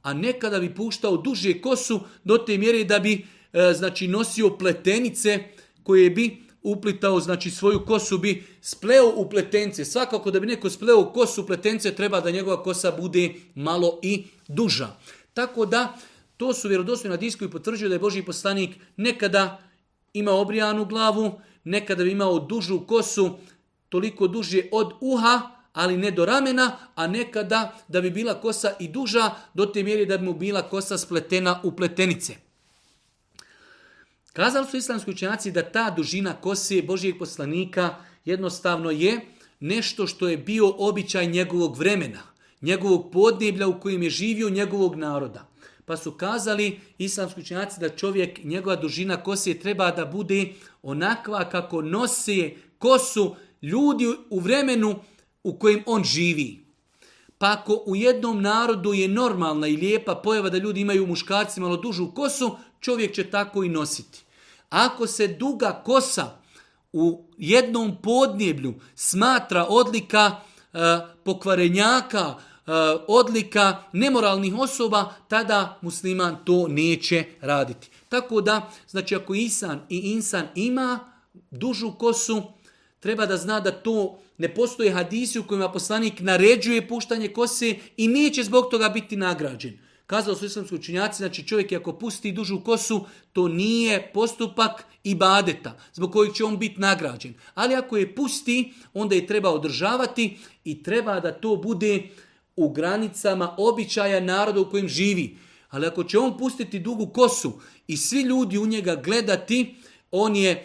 Speaker 1: A nekada bi puštao duže kosu do te mjere da bi e, znači nosio pletenice koje bi uplitao, znači svoju kosu bi spleo u pletence. Svakako da bi neko spleo u kosu u pletence treba da njegova kosa bude malo i duža. Tako da to su na disku i potvrđuju da je Boži poslanik nekada imao obrijanu glavu, nekada bi imao dužu kosu, toliko duže od uha, ali ne do ramena, a nekada da bi bila kosa i duža, do te mjeri da bi mu bila kosa spletena u pletenice. Kazali su islamski učenjaci da ta dužina kose Božijeg poslanika jednostavno je nešto što je bio običaj njegovog vremena, njegovog podneblja u kojem je živio njegovog naroda. Pa su kazali islamski učenjaci da čovjek, njegova dužina kose treba da bude onakva kako nose kosu ljudi u vremenu u kojem on živi. Pa ako u jednom narodu je normalna i lijepa pojava da ljudi imaju muškarci malo dužu kosu, čovjek će tako i nositi. Ako se duga kosa u jednom podnjeblju smatra odlika e, pokvarenjaka, e, odlika nemoralnih osoba, tada musliman to neće raditi. Tako da, znači ako isan i insan ima dužu kosu, treba da zna da to ne postoje hadisi u kojima poslanik naređuje puštanje kose i neće zbog toga biti nagrađen. Kazao su islamski učinjaci, znači čovjek ako pusti dužu kosu, to nije postupak ibadeta zbog kojeg će on biti nagrađen. Ali ako je pusti, onda je treba održavati i treba da to bude u granicama običaja naroda u kojem živi. Ali ako će on pustiti dugu kosu i svi ljudi u njega gledati, on je e,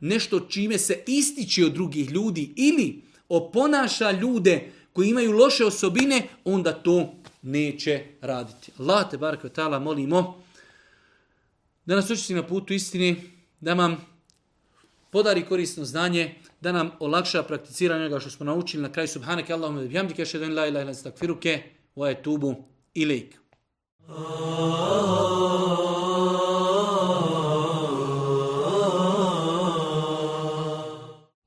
Speaker 1: nešto čime se ističe od drugih ljudi ili oponaša ljude koji imaju loše osobine, onda to neće raditi. Allah te bar molimo da nas učiti na putu istini, da nam podari korisno znanje, da nam olakša prakticiranje onoga što smo naučili na kraju subhanake Allahumma bihamdike ashhadu an la ilaha illa anta astaghfiruke wa atubu ilaik. Oh.